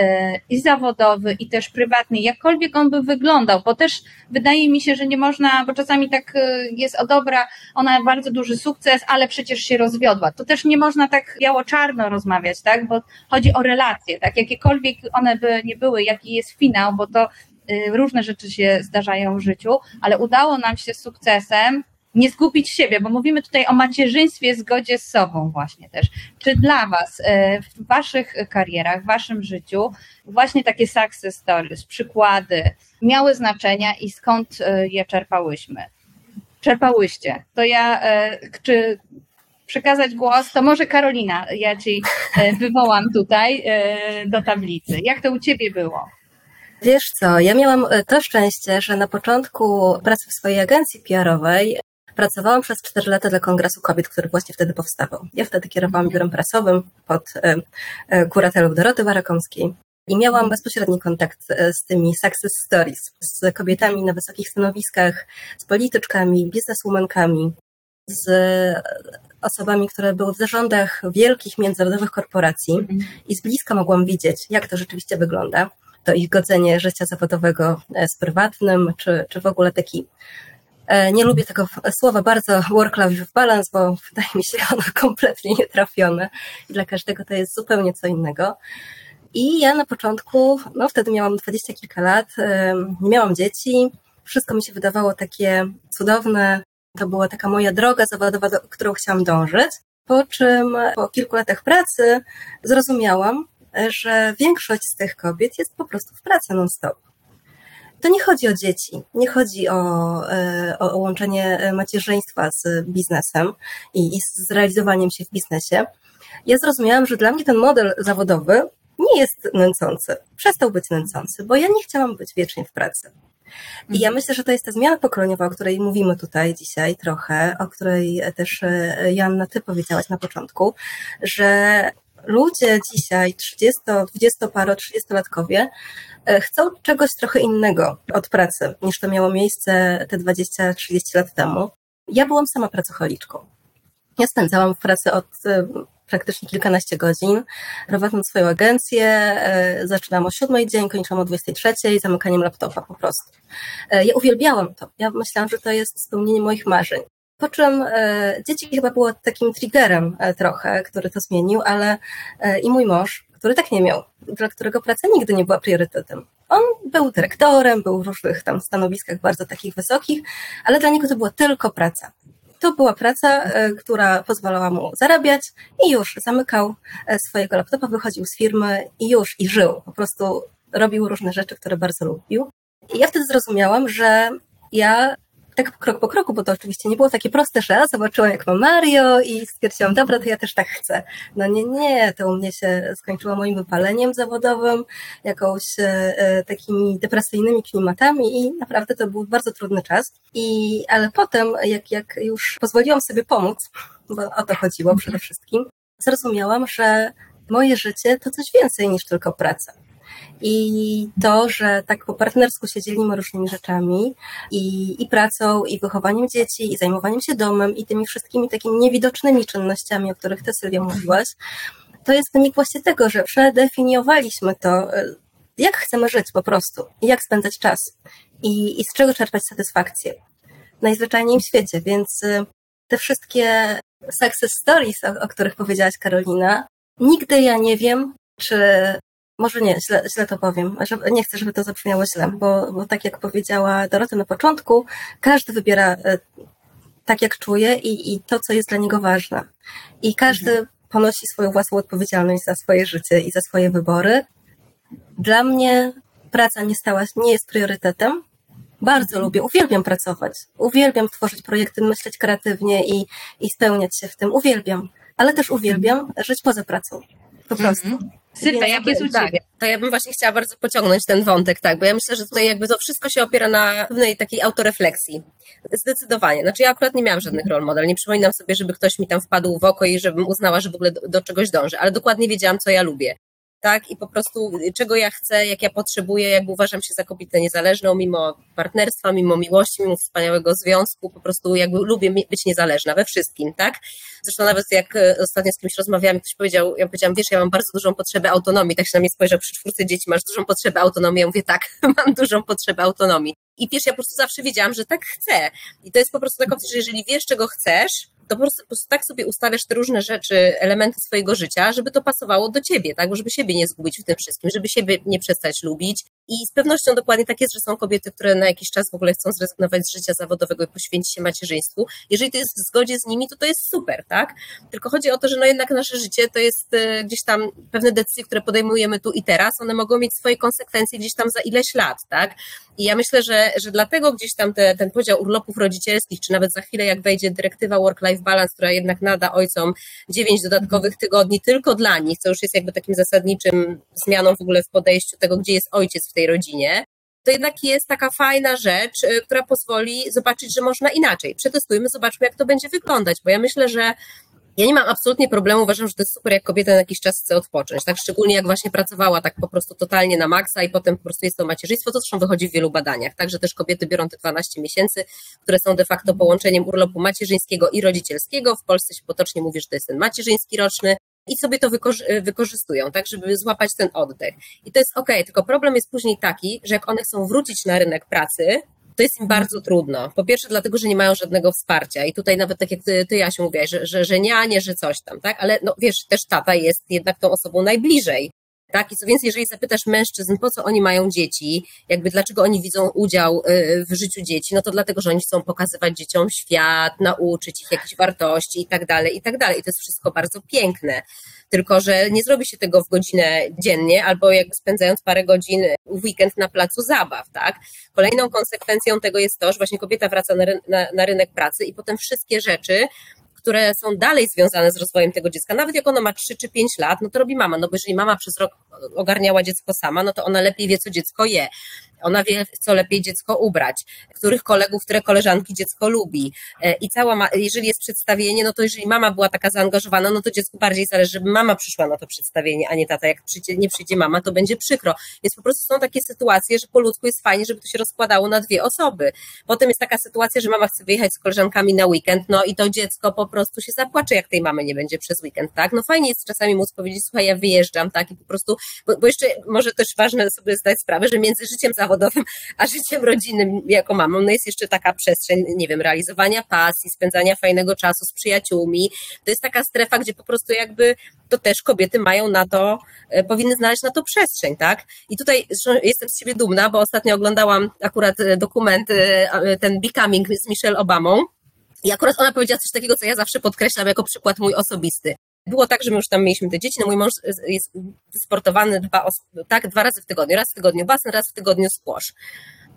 i zawodowy, i też prywatny, jakkolwiek on by wyglądał, bo też wydaje mi się, że nie można, bo czasami tak jest o dobra, ona bardzo duży sukces, ale przecież się rozwiodła. To też nie można tak biało-czarno rozmawiać, tak? Bo chodzi o relacje, tak? Jakiekolwiek one by nie były, jaki jest finał, bo to y, różne rzeczy się zdarzają w życiu, ale udało nam się z sukcesem nie zgubić siebie, bo mówimy tutaj o macierzyństwie, zgodzie z sobą właśnie też. Czy dla Was y, w Waszych karierach, w Waszym życiu właśnie takie success stories, przykłady miały znaczenia i skąd y, je czerpałyśmy? Czerpałyście. To ja, czy przekazać głos, to może Karolina, ja Ci wywołam tutaj do tablicy. Jak to u Ciebie było? Wiesz co, ja miałam e, to szczęście, że na początku pracy w swojej agencji PR-owej pracowałam przez 4 lata dla Kongresu Kobiet, który właśnie wtedy powstawał. Ja wtedy kierowałam biurem prasowym pod e, e, kuratelą Doroty Warakomskiej. I miałam bezpośredni kontakt z tymi success stories, z kobietami na wysokich stanowiskach, z polityczkami, bizneswomankami, z osobami, które były w zarządach wielkich międzynarodowych korporacji i z bliska mogłam widzieć, jak to rzeczywiście wygląda to ich godzenie życia zawodowego e, z prywatnym, czy, czy w ogóle taki e, nie lubię tego słowa bardzo work-life balance, bo wydaje mi się ono kompletnie nietrafione i dla każdego to jest zupełnie co innego. I ja na początku, no wtedy miałam dwadzieścia kilka lat, nie miałam dzieci, wszystko mi się wydawało takie cudowne, to była taka moja droga zawodowa, do którą chciałam dążyć. Po czym po kilku latach pracy zrozumiałam, że większość z tych kobiet jest po prostu w pracy non-stop. To nie chodzi o dzieci, nie chodzi o, e, o łączenie macierzyństwa z biznesem i, i z realizowaniem się w biznesie. Ja zrozumiałam, że dla mnie ten model zawodowy nie jest nęcący. Przestał być nęcący, bo ja nie chciałam być wiecznie w pracy. I ja myślę, że to jest ta zmiana pokoleniowa, o której mówimy tutaj dzisiaj trochę, o której też e, Janna, ty powiedziałaś na początku, że ludzie dzisiaj, 30, 20 paro, 30-latkowie, e, chcą czegoś trochę innego od pracy, niż to miało miejsce te 20-30 lat temu. Ja byłam sama pracocholiczką. Ja spędzałam w pracy od e, praktycznie kilkanaście godzin, prowadząc swoją agencję. E, zaczynam o siódmej dzień, kończyłam o 23, zamykaniem laptopa po prostu. Ja uwielbiałam to. Ja myślałam, że to jest spełnienie moich marzeń. Po czym e, dzieci chyba było takim triggerem e, trochę, który to zmienił, ale e, i mój mąż, który tak nie miał, dla którego praca nigdy nie była priorytetem. On był dyrektorem, był w różnych tam stanowiskach bardzo takich wysokich, ale dla niego to była tylko praca. To była praca, która pozwalała mu zarabiać i już zamykał swojego laptopa, wychodził z firmy i już, i żył. Po prostu robił różne rzeczy, które bardzo lubił. I ja wtedy zrozumiałam, że ja tak krok po kroku, bo to oczywiście nie było takie proste, że zobaczyłam jak ma Mario i stwierdziłam, dobra, to ja też tak chcę. No nie, nie, to u mnie się skończyło moim wypaleniem zawodowym, jakąś e, e, takimi depresyjnymi klimatami i naprawdę to był bardzo trudny czas. I, ale potem, jak, jak już pozwoliłam sobie pomóc, bo o to chodziło przede wszystkim, zrozumiałam, że moje życie to coś więcej niż tylko praca. I to, że tak po partnersku się dzielimy różnymi rzeczami i, i pracą, i wychowaniem dzieci, i zajmowaniem się domem, i tymi wszystkimi takimi niewidocznymi czynnościami, o których ty Sylwia mówiłaś, to jest wynik właśnie tego, że przedefiniowaliśmy to, e, jak chcemy żyć po prostu jak spędzać czas i, i z czego czerpać satysfakcję. Najzwyczajniej w świecie, więc e, te wszystkie success stories, o, o których powiedziałaś Karolina, nigdy ja nie wiem, czy może nie, źle, źle to powiem. Nie chcę, żeby to zabrzmiało źle, bo, bo tak jak powiedziała Dorota na początku, każdy wybiera e, tak, jak czuje i, i to, co jest dla niego ważne. I każdy mhm. ponosi swoją własną odpowiedzialność za swoje życie i za swoje wybory. Dla mnie praca nie stała, nie jest priorytetem. Bardzo mhm. lubię, uwielbiam pracować. Uwielbiam tworzyć projekty, myśleć kreatywnie i, i spełniać się w tym. Uwielbiam. Ale też uwielbiam mhm. żyć poza pracą. Po prostu. Mhm. Sylwia, jak jest u tak, Ciebie? To ja bym właśnie chciała bardzo pociągnąć ten wątek, tak, bo ja myślę, że tutaj jakby to wszystko się opiera na pewnej takiej autorefleksji. Zdecydowanie. Znaczy ja akurat nie miałam żadnych rol model, nie przypominam sobie, żeby ktoś mi tam wpadł w oko i żebym uznała, że w ogóle do, do czegoś dąży, ale dokładnie wiedziałam, co ja lubię tak? I po prostu czego ja chcę, jak ja potrzebuję, jakby uważam się za kobietę niezależną, mimo partnerstwa, mimo miłości, mimo wspaniałego związku, po prostu jakby lubię być niezależna we wszystkim, tak? Zresztą nawet jak e, ostatnio z kimś rozmawiałam, ktoś powiedział, ja powiedziałam, wiesz, ja mam bardzo dużą potrzebę autonomii, tak się na mnie spojrzał przy czwórce dzieci, masz dużą potrzebę autonomii, ja mówię, tak, mam dużą potrzebę autonomii. I wiesz, ja po prostu zawsze wiedziałam, że tak chcę. I to jest po prostu taka opcja, że jeżeli wiesz, czego chcesz, to po prostu, po prostu, tak sobie ustawiasz te różne rzeczy, elementy swojego życia, żeby to pasowało do ciebie, tak? Żeby siebie nie zgubić w tym wszystkim, żeby siebie nie przestać lubić. I z pewnością dokładnie tak jest, że są kobiety, które na jakiś czas w ogóle chcą zrezygnować z życia zawodowego i poświęcić się macierzyństwu. Jeżeli to jest w zgodzie z nimi, to to jest super, tak? Tylko chodzi o to, że no jednak nasze życie to jest e, gdzieś tam pewne decyzje, które podejmujemy tu i teraz, one mogą mieć swoje konsekwencje gdzieś tam za ileś lat, tak? I ja myślę, że, że dlatego gdzieś tam te, ten podział urlopów rodzicielskich, czy nawet za chwilę jak wejdzie dyrektywa work-life balance, która jednak nada ojcom dziewięć dodatkowych tygodni tylko dla nich, co już jest jakby takim zasadniczym zmianą w ogóle w podejściu tego, gdzie jest ojciec w tej tej rodzinie, to jednak jest taka fajna rzecz, y, która pozwoli zobaczyć, że można inaczej. Przetestujmy, zobaczmy, jak to będzie wyglądać, bo ja myślę, że ja nie mam absolutnie problemu, uważam, że to jest super, jak kobieta na jakiś czas chce odpocząć, tak szczególnie jak właśnie pracowała tak po prostu totalnie na maksa i potem po prostu jest to macierzyństwo, to zresztą wychodzi w wielu badaniach, także też kobiety biorą te 12 miesięcy, które są de facto połączeniem urlopu macierzyńskiego i rodzicielskiego, w Polsce się potocznie mówi, że to jest ten macierzyński roczny, i sobie to wykorzystują, tak, żeby złapać ten oddech. I to jest ok, tylko problem jest później taki, że jak one chcą wrócić na rynek pracy, to jest im bardzo trudno. Po pierwsze, dlatego, że nie mają żadnego wsparcia. I tutaj nawet tak jak ty, ty Jasiu, mówiłaś, że, że, że nie, nie, że coś tam, tak? Ale no wiesz, też tata jest jednak tą osobą najbliżej. Tak? I co więcej, jeżeli zapytasz mężczyzn, po co oni mają dzieci, jakby dlaczego oni widzą udział y, w życiu dzieci, no to dlatego, że oni chcą pokazywać dzieciom świat, nauczyć ich jakichś wartości i tak dalej, i tak dalej. I to jest wszystko bardzo piękne. Tylko, że nie zrobi się tego w godzinę dziennie, albo jakby spędzając parę godzin w weekend na placu zabaw, tak? Kolejną konsekwencją tego jest to, że właśnie kobieta wraca na, na, na rynek pracy i potem wszystkie rzeczy, które są dalej związane z rozwojem tego dziecka, nawet jak ono ma 3 czy 5 lat, no to robi mama, no bo jeżeli mama przez rok ogarniała dziecko sama, no to ona lepiej wie, co dziecko je. Ona wie, co lepiej dziecko ubrać, których kolegów, które koleżanki dziecko lubi. E, I cała, ma, jeżeli jest przedstawienie, no to jeżeli mama była taka zaangażowana, no to dziecku bardziej zależy, żeby mama przyszła na to przedstawienie, a nie tata. Jak przyjdzie, nie przyjdzie mama, to będzie przykro. Więc po prostu są takie sytuacje, że po ludzku jest fajnie, żeby to się rozkładało na dwie osoby. Potem jest taka sytuacja, że mama chce wyjechać z koleżankami na weekend, no i to dziecko po prostu się zapłacze, jak tej mamy nie będzie przez weekend, tak? No fajnie jest czasami móc powiedzieć, słuchaj, ja wyjeżdżam, tak? I po prostu, bo, bo jeszcze może też ważne sobie zdać sprawę, że między życiem zawodowym zawodowym, a życiem rodzinnym jako mamą, no jest jeszcze taka przestrzeń, nie wiem, realizowania pasji, spędzania fajnego czasu z przyjaciółmi. To jest taka strefa, gdzie po prostu jakby to też kobiety mają na to, e, powinny znaleźć na to przestrzeń, tak? I tutaj jestem z siebie dumna, bo ostatnio oglądałam akurat e, dokument, e, ten Becoming z Michelle Obamą. I akurat ona powiedziała coś takiego, co ja zawsze podkreślam jako przykład mój osobisty. Było tak, że my już tam mieliśmy te dzieci, no mój mąż jest sportowany tak, dwa razy w tygodniu, raz w tygodniu basen, raz w tygodniu squash.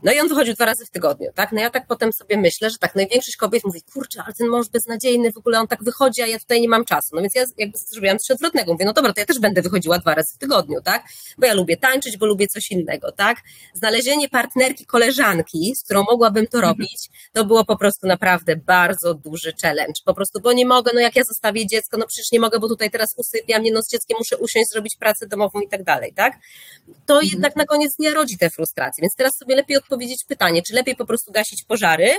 No i on wychodził dwa razy w tygodniu, tak? No ja tak potem sobie myślę, że tak, największość kobiet mówi, kurczę, ale ten mąż beznadziejny, w ogóle on tak wychodzi, a ja tutaj nie mam czasu. No więc ja jakby zrobiłam coś odwrotnego. Mówię, no dobra, to ja też będę wychodziła dwa razy w tygodniu, tak? Bo ja lubię tańczyć, bo lubię coś innego, tak? Znalezienie partnerki, koleżanki, z którą mogłabym to robić, to było po prostu naprawdę bardzo duży challenge. Po prostu, bo nie mogę, no jak ja zostawię dziecko, no przecież nie mogę, bo tutaj teraz usypiam, nie no z dzieckiem muszę usiąść, zrobić pracę domową i tak dalej, tak? To mhm. jednak na koniec dnia rodzi te frustracje, więc teraz sobie lepiej odpowiedzieć pytanie, czy lepiej po prostu gasić pożary,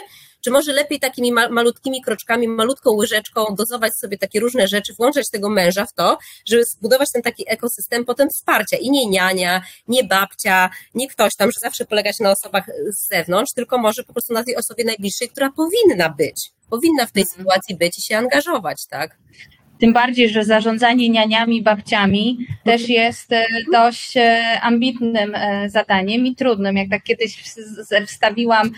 czy może lepiej takimi malutkimi kroczkami, malutką łyżeczką dozować sobie takie różne rzeczy, włączać tego męża w to, żeby zbudować ten taki ekosystem potem wsparcia i nie niania, nie babcia, nie ktoś tam, że zawsze polegać na osobach z zewnątrz, tylko może po prostu na tej osobie najbliższej, która powinna być, powinna w tej mhm. sytuacji być i się angażować, tak? Tym bardziej, że zarządzanie nianiami, babciami też jest e, dość e, ambitnym e, zadaniem i trudnym. Jak tak kiedyś wstawiłam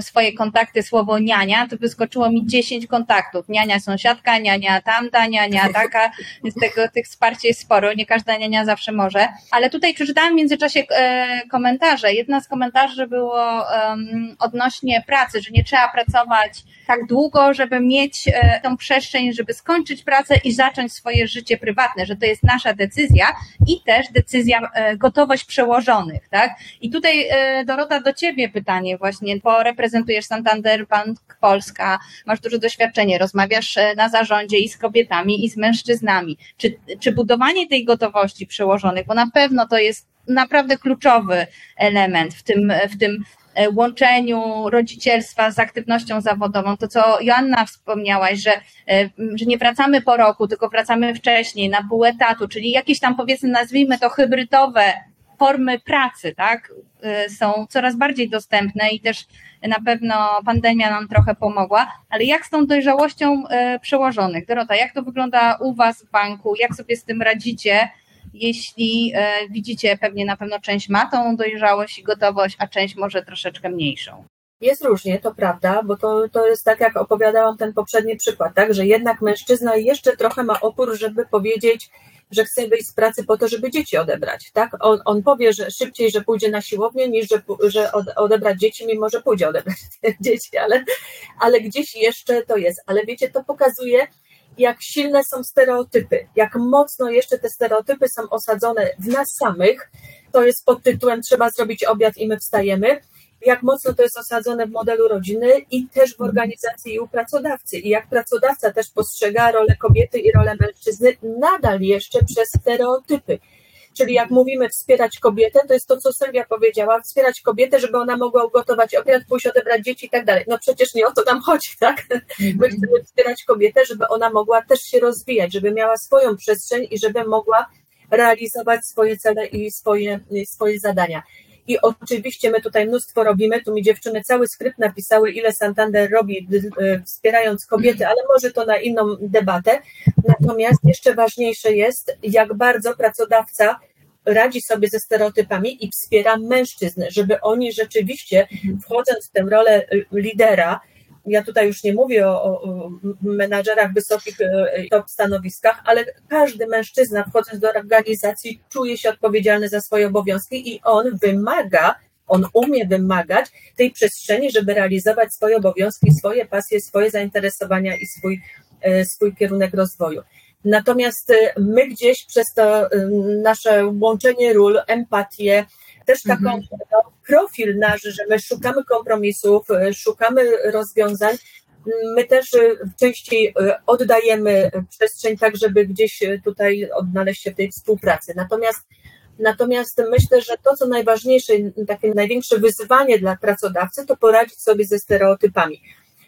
swoje kontakty słowo niania, to wyskoczyło mi 10 kontaktów. Niania sąsiadka, niania tamta, niania taka, więc tego, tych wsparcia jest sporo. Nie każda niania zawsze może. Ale tutaj przeczytałam w międzyczasie komentarze. Jedna z komentarzy było odnośnie pracy, że nie trzeba pracować tak długo, żeby mieć tą przestrzeń, żeby skończyć pracę i zacząć swoje życie prywatne, że to jest nasza decyzja i też decyzja, e, gotowość przełożonych, tak? I tutaj e, Dorota do Ciebie pytanie właśnie, bo reprezentujesz Santander Bank Polska, masz duże doświadczenie, rozmawiasz e, na zarządzie i z kobietami i z mężczyznami. Czy, czy budowanie tej gotowości przełożonych, bo na pewno to jest naprawdę kluczowy element w tym, w tym łączeniu rodzicielstwa z aktywnością zawodową. To, co Joanna wspomniałaś, że, e, że nie wracamy po roku, tylko wracamy wcześniej, na pół etatu, czyli jakieś tam powiedzmy, nazwijmy to hybrydowe formy pracy, tak, e, są coraz bardziej dostępne i też na pewno pandemia nam trochę pomogła, ale jak z tą dojrzałością przełożonych? Dorota, jak to wygląda u Was w banku? Jak sobie z tym radzicie? Jeśli e, widzicie, pewnie na pewno część ma tą dojrzałość i gotowość, a część może troszeczkę mniejszą. Jest różnie, to prawda, bo to, to jest tak, jak opowiadałam ten poprzedni przykład, tak, że jednak mężczyzna jeszcze trochę ma opór, żeby powiedzieć, że chce wyjść z pracy po to, żeby dzieci odebrać, tak? On, on powie, że szybciej, że pójdzie na siłownię, niż że, że odebrać dzieci, mimo że pójdzie odebrać dzieci, ale, ale gdzieś jeszcze to jest. Ale wiecie, to pokazuje, jak silne są stereotypy, jak mocno jeszcze te stereotypy są osadzone w nas samych. To jest pod tytułem Trzeba zrobić obiad i my wstajemy. Jak mocno to jest osadzone w modelu rodziny i też w organizacji i u pracodawcy. I jak pracodawca też postrzega rolę kobiety i rolę mężczyzny nadal jeszcze przez stereotypy. Czyli jak mówimy wspierać kobietę, to jest to, co Sylwia powiedziała, wspierać kobietę, żeby ona mogła ugotować obiad, pójść odebrać dzieci i tak dalej. No przecież nie o to nam chodzi, tak? My chcemy wspierać kobietę, żeby ona mogła też się rozwijać, żeby miała swoją przestrzeń i żeby mogła realizować swoje cele i swoje, swoje zadania. I oczywiście my tutaj mnóstwo robimy, tu mi dziewczyny cały skrypt napisały, ile Santander robi wspierając kobiety, ale może to na inną debatę. Natomiast jeszcze ważniejsze jest, jak bardzo pracodawca radzi sobie ze stereotypami i wspiera mężczyzn, żeby oni rzeczywiście, wchodząc w tę rolę lidera, ja tutaj już nie mówię o, o menadżerach wysokich e, top stanowiskach, ale każdy mężczyzna wchodząc do organizacji czuje się odpowiedzialny za swoje obowiązki i on wymaga, on umie wymagać tej przestrzeni, żeby realizować swoje obowiązki, swoje pasje, swoje zainteresowania i swój, e, swój kierunek rozwoju. Natomiast e, my gdzieś przez to nasze łączenie ról, empatię, też taką mhm. no, profil nasz, że my szukamy kompromisów, e, szukamy rozwiązań. My też e, częściej e, oddajemy przestrzeń tak, żeby gdzieś tutaj odnaleźć się w tej współpracy. Natomiast Natomiast myślę, że to, co najważniejsze, takie największe wyzwanie dla pracodawcy, to poradzić sobie ze stereotypami.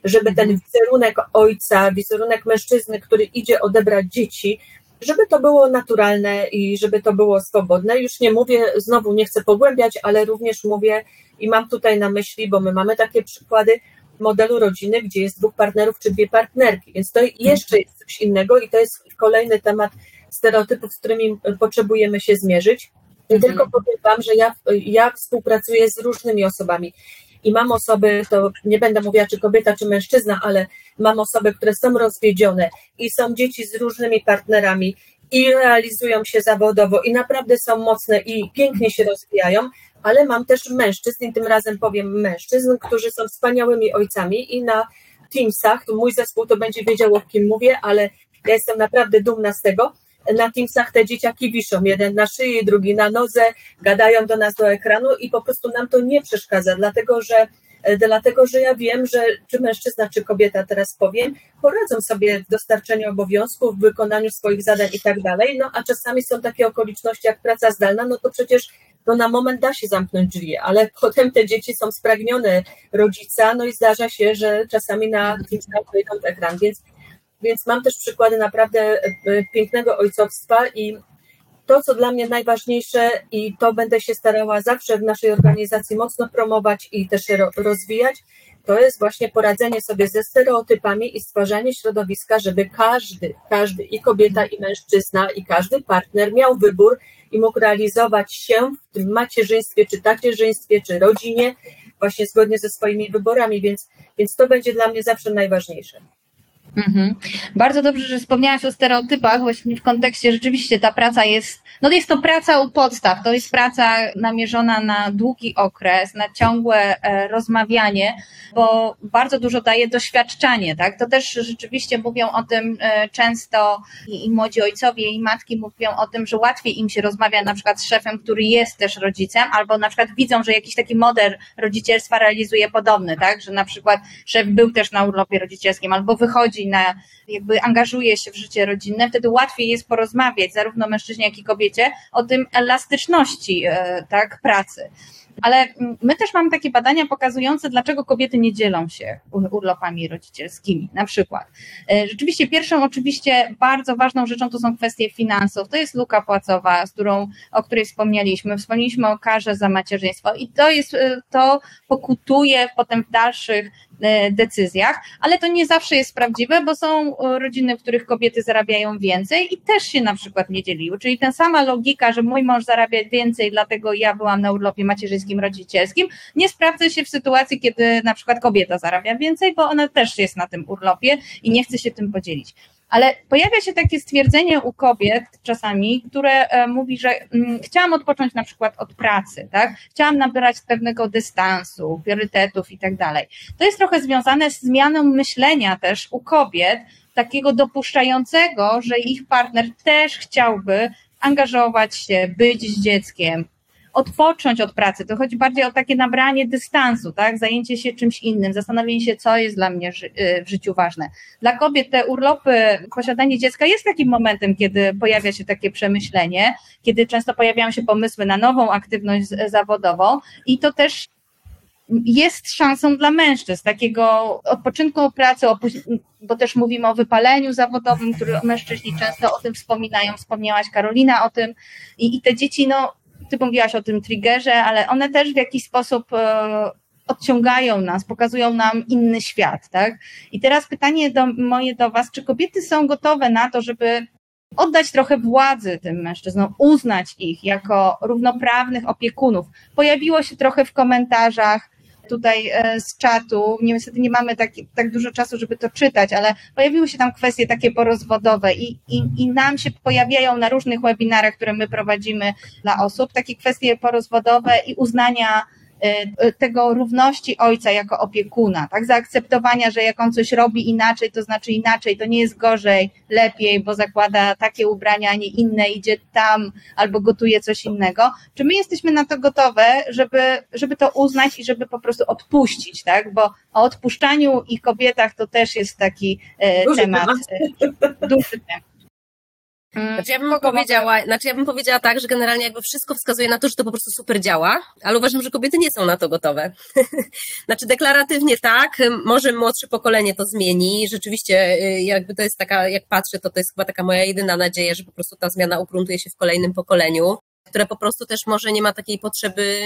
Żeby ten mhm. wizerunek ojca, wizerunek mężczyzny, który idzie odebrać dzieci, żeby to było naturalne i żeby to było swobodne. Już nie mówię, znowu nie chcę pogłębiać, ale również mówię i mam tutaj na myśli, bo my mamy takie przykłady modelu rodziny, gdzie jest dwóch partnerów czy dwie partnerki, więc to jeszcze jest coś innego i to jest kolejny temat stereotypów, z którymi potrzebujemy się zmierzyć. I mhm. tylko powiem Wam, że ja, ja współpracuję z różnymi osobami i mam osoby, to nie będę mówiła czy kobieta, czy mężczyzna, ale mam osoby, które są rozwiedzione i są dzieci z różnymi partnerami i realizują się zawodowo i naprawdę są mocne i pięknie się rozwijają, ale mam też mężczyzn i tym razem powiem mężczyzn, którzy są wspaniałymi ojcami i na Teamsach, mój zespół to będzie wiedział o kim mówię, ale ja jestem naprawdę dumna z tego, na Teamsach te dzieciaki wiszą, jeden na szyi, drugi na nodze, gadają do nas do ekranu i po prostu nam to nie przeszkadza, dlatego że dlatego że ja wiem, że czy mężczyzna, czy kobieta, teraz powiem, poradzą sobie w dostarczeniu obowiązków, w wykonaniu swoich zadań i tak dalej, no a czasami są takie okoliczności jak praca zdalna, no to przecież no na moment da się zamknąć drzwi, ale potem te dzieci są spragnione rodzica, no i zdarza się, że czasami na Teamsach wyjdą ekran, więc więc mam też przykłady naprawdę e, pięknego ojcowstwa i to, co dla mnie najważniejsze i to będę się starała zawsze w naszej organizacji mocno promować i też rozwijać, to jest właśnie poradzenie sobie ze stereotypami i stwarzanie środowiska, żeby każdy, każdy i kobieta, i mężczyzna, i każdy partner miał wybór i mógł realizować się w tym macierzyństwie, czy tacierzyństwie, czy rodzinie, właśnie zgodnie ze swoimi wyborami, więc, więc to będzie dla mnie zawsze najważniejsze. Mhm. Bardzo dobrze, że wspomniałaś o stereotypach, właśnie w kontekście rzeczywiście ta praca jest, no jest to praca u podstaw, to jest praca namierzona na długi okres, na ciągłe e, rozmawianie, bo bardzo dużo daje doświadczenie, tak? To też rzeczywiście mówią o tym e, często i, i młodzi ojcowie i matki mówią o tym, że łatwiej im się rozmawia na przykład z szefem, który jest też rodzicem, albo na przykład widzą, że jakiś taki model rodzicielstwa realizuje podobny, tak? Że na przykład szef był też na urlopie rodzicielskim, albo wychodzi na, jakby angażuje się w życie rodzinne, wtedy łatwiej jest porozmawiać zarówno mężczyźnie, jak i kobiecie o tym elastyczności e, tak, pracy. Ale mm, my też mamy takie badania pokazujące, dlaczego kobiety nie dzielą się urlopami rodzicielskimi, na przykład. E, rzeczywiście pierwszą oczywiście bardzo ważną rzeczą to są kwestie finansów. To jest luka płacowa, z którą, o której wspomnieliśmy. Wspomnieliśmy o karze za macierzyństwo i to jest, e, to pokutuje potem w dalszych decyzjach, ale to nie zawsze jest prawdziwe, bo są e, rodziny, w których kobiety zarabiają więcej i też się na przykład nie dzieliły. Czyli ta sama logika, że mój mąż zarabia więcej, dlatego ja byłam na urlopie macierzyńskim, rodzicielskim, nie sprawdza się w sytuacji, kiedy na przykład kobieta zarabia więcej, bo ona też jest na tym urlopie i nie chce się tym podzielić. Ale pojawia się takie stwierdzenie u kobiet czasami, które e, mówi, że mm, chciałam odpocząć na przykład od pracy, tak? Chciałam nabrać pewnego dystansu, priorytetów i tak dalej. To jest trochę związane z zmianą myślenia też u kobiet, takiego dopuszczającego, że ich partner też chciałby angażować się, być z dzieckiem, odpocząć od pracy. To chodzi bardziej o takie nabranie dystansu, tak? Zajęcie się czymś innym, zastanowienie się, co jest dla mnie y, w życiu ważne. Dla kobiet te urlopy, posiadanie dziecka jest takim momentem, kiedy pojawia się takie przemyślenie, kiedy często pojawiają się pomysły na nową aktywność zawodową i to też jest szansą dla mężczyzn, takiego odpoczynku od pracy, bo też mówimy o wypaleniu zawodowym, który mężczyźni często o tym wspominają, wspomniałaś Karolina o tym i, i te dzieci, no ty mówiłaś o tym triggerze, ale one też w jakiś sposób e, odciągają nas, pokazują nam inny świat, tak? I teraz pytanie do, moje do was, czy kobiety są gotowe na to, żeby oddać trochę władzy tym mężczyznom, uznać ich jako równoprawnych opiekunów. Pojawiło się trochę w komentarzach tutaj e, z czatu. Niestety nie mamy tak, tak dużo czasu, żeby to czytać, ale pojawiły się tam kwestie takie porozwodowe i, i, i nam się pojawiają na różnych webinarach, które my prowadzimy dla osób, takie kwestie porozwodowe i uznania tego równości ojca jako opiekuna, tak? Zaakceptowania, że jak on coś robi inaczej, to znaczy inaczej, to nie jest gorzej, lepiej, bo zakłada takie ubrania, a nie inne, idzie tam albo gotuje coś innego. Czy my jesteśmy na to gotowe, żeby, żeby to uznać i żeby po prostu odpuścić, tak? Bo o odpuszczaniu i kobietach to też jest taki e, temat, temat. E, duży temat. Mm, znaczy ja bym powiedziała, znaczy ja bym powiedziała tak, że generalnie jakby wszystko wskazuje na to, że to po prostu super działa, ale uważam, że kobiety nie są na to gotowe. znaczy deklaratywnie tak, może młodsze pokolenie to zmieni, rzeczywiście y, jakby to jest taka, jak patrzę, to to jest chyba taka moja jedyna nadzieja, że po prostu ta zmiana ugruntuje się w kolejnym pokoleniu, które po prostu też może nie ma takiej potrzeby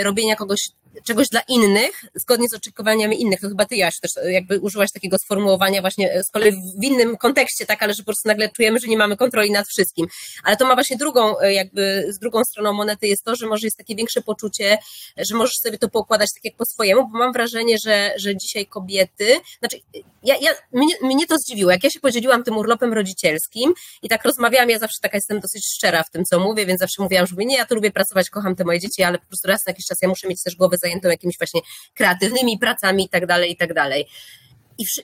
y, robienia kogoś czegoś dla innych, zgodnie z oczekiwaniami innych. To chyba ty, Jasiu, też jakby użyłaś takiego sformułowania właśnie z kolei w innym kontekście, tak, ale że po prostu nagle czujemy, że nie mamy kontroli nad wszystkim. Ale to ma właśnie drugą, e, jakby z drugą stroną monety jest to, że może jest takie większe poczucie, że możesz sobie to poukładać tak jak po swojemu, bo mam wrażenie, że, że dzisiaj kobiety, znaczy ja, ja, mnie, mnie to zdziwiło, jak ja się podzieliłam tym urlopem rodzicielskim i tak rozmawiałam, ja zawsze taka jestem dosyć szczera w tym, co mówię, więc zawsze mówiłam, że mówię, nie, ja tu lubię pracować, kocham te moje dzieci, ale po prostu raz na jakiś czas ja muszę mieć też głowę zajętą jakimiś właśnie kreatywnymi pracami i tak dalej, i tak dalej.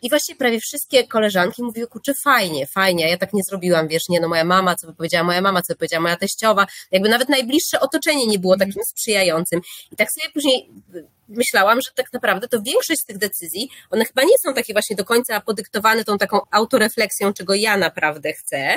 I, właściwie prawie wszystkie koleżanki mówiły, kurczę, fajnie, fajnie, ja tak nie zrobiłam, wiesz, nie, no moja mama, co by powiedziała moja mama, co by powiedziała moja teściowa, jakby nawet najbliższe otoczenie nie było takim sprzyjającym. I tak sobie później myślałam, że tak naprawdę to większość z tych decyzji, one chyba nie są takie właśnie do końca podyktowane tą taką autorefleksją, czego ja naprawdę chcę,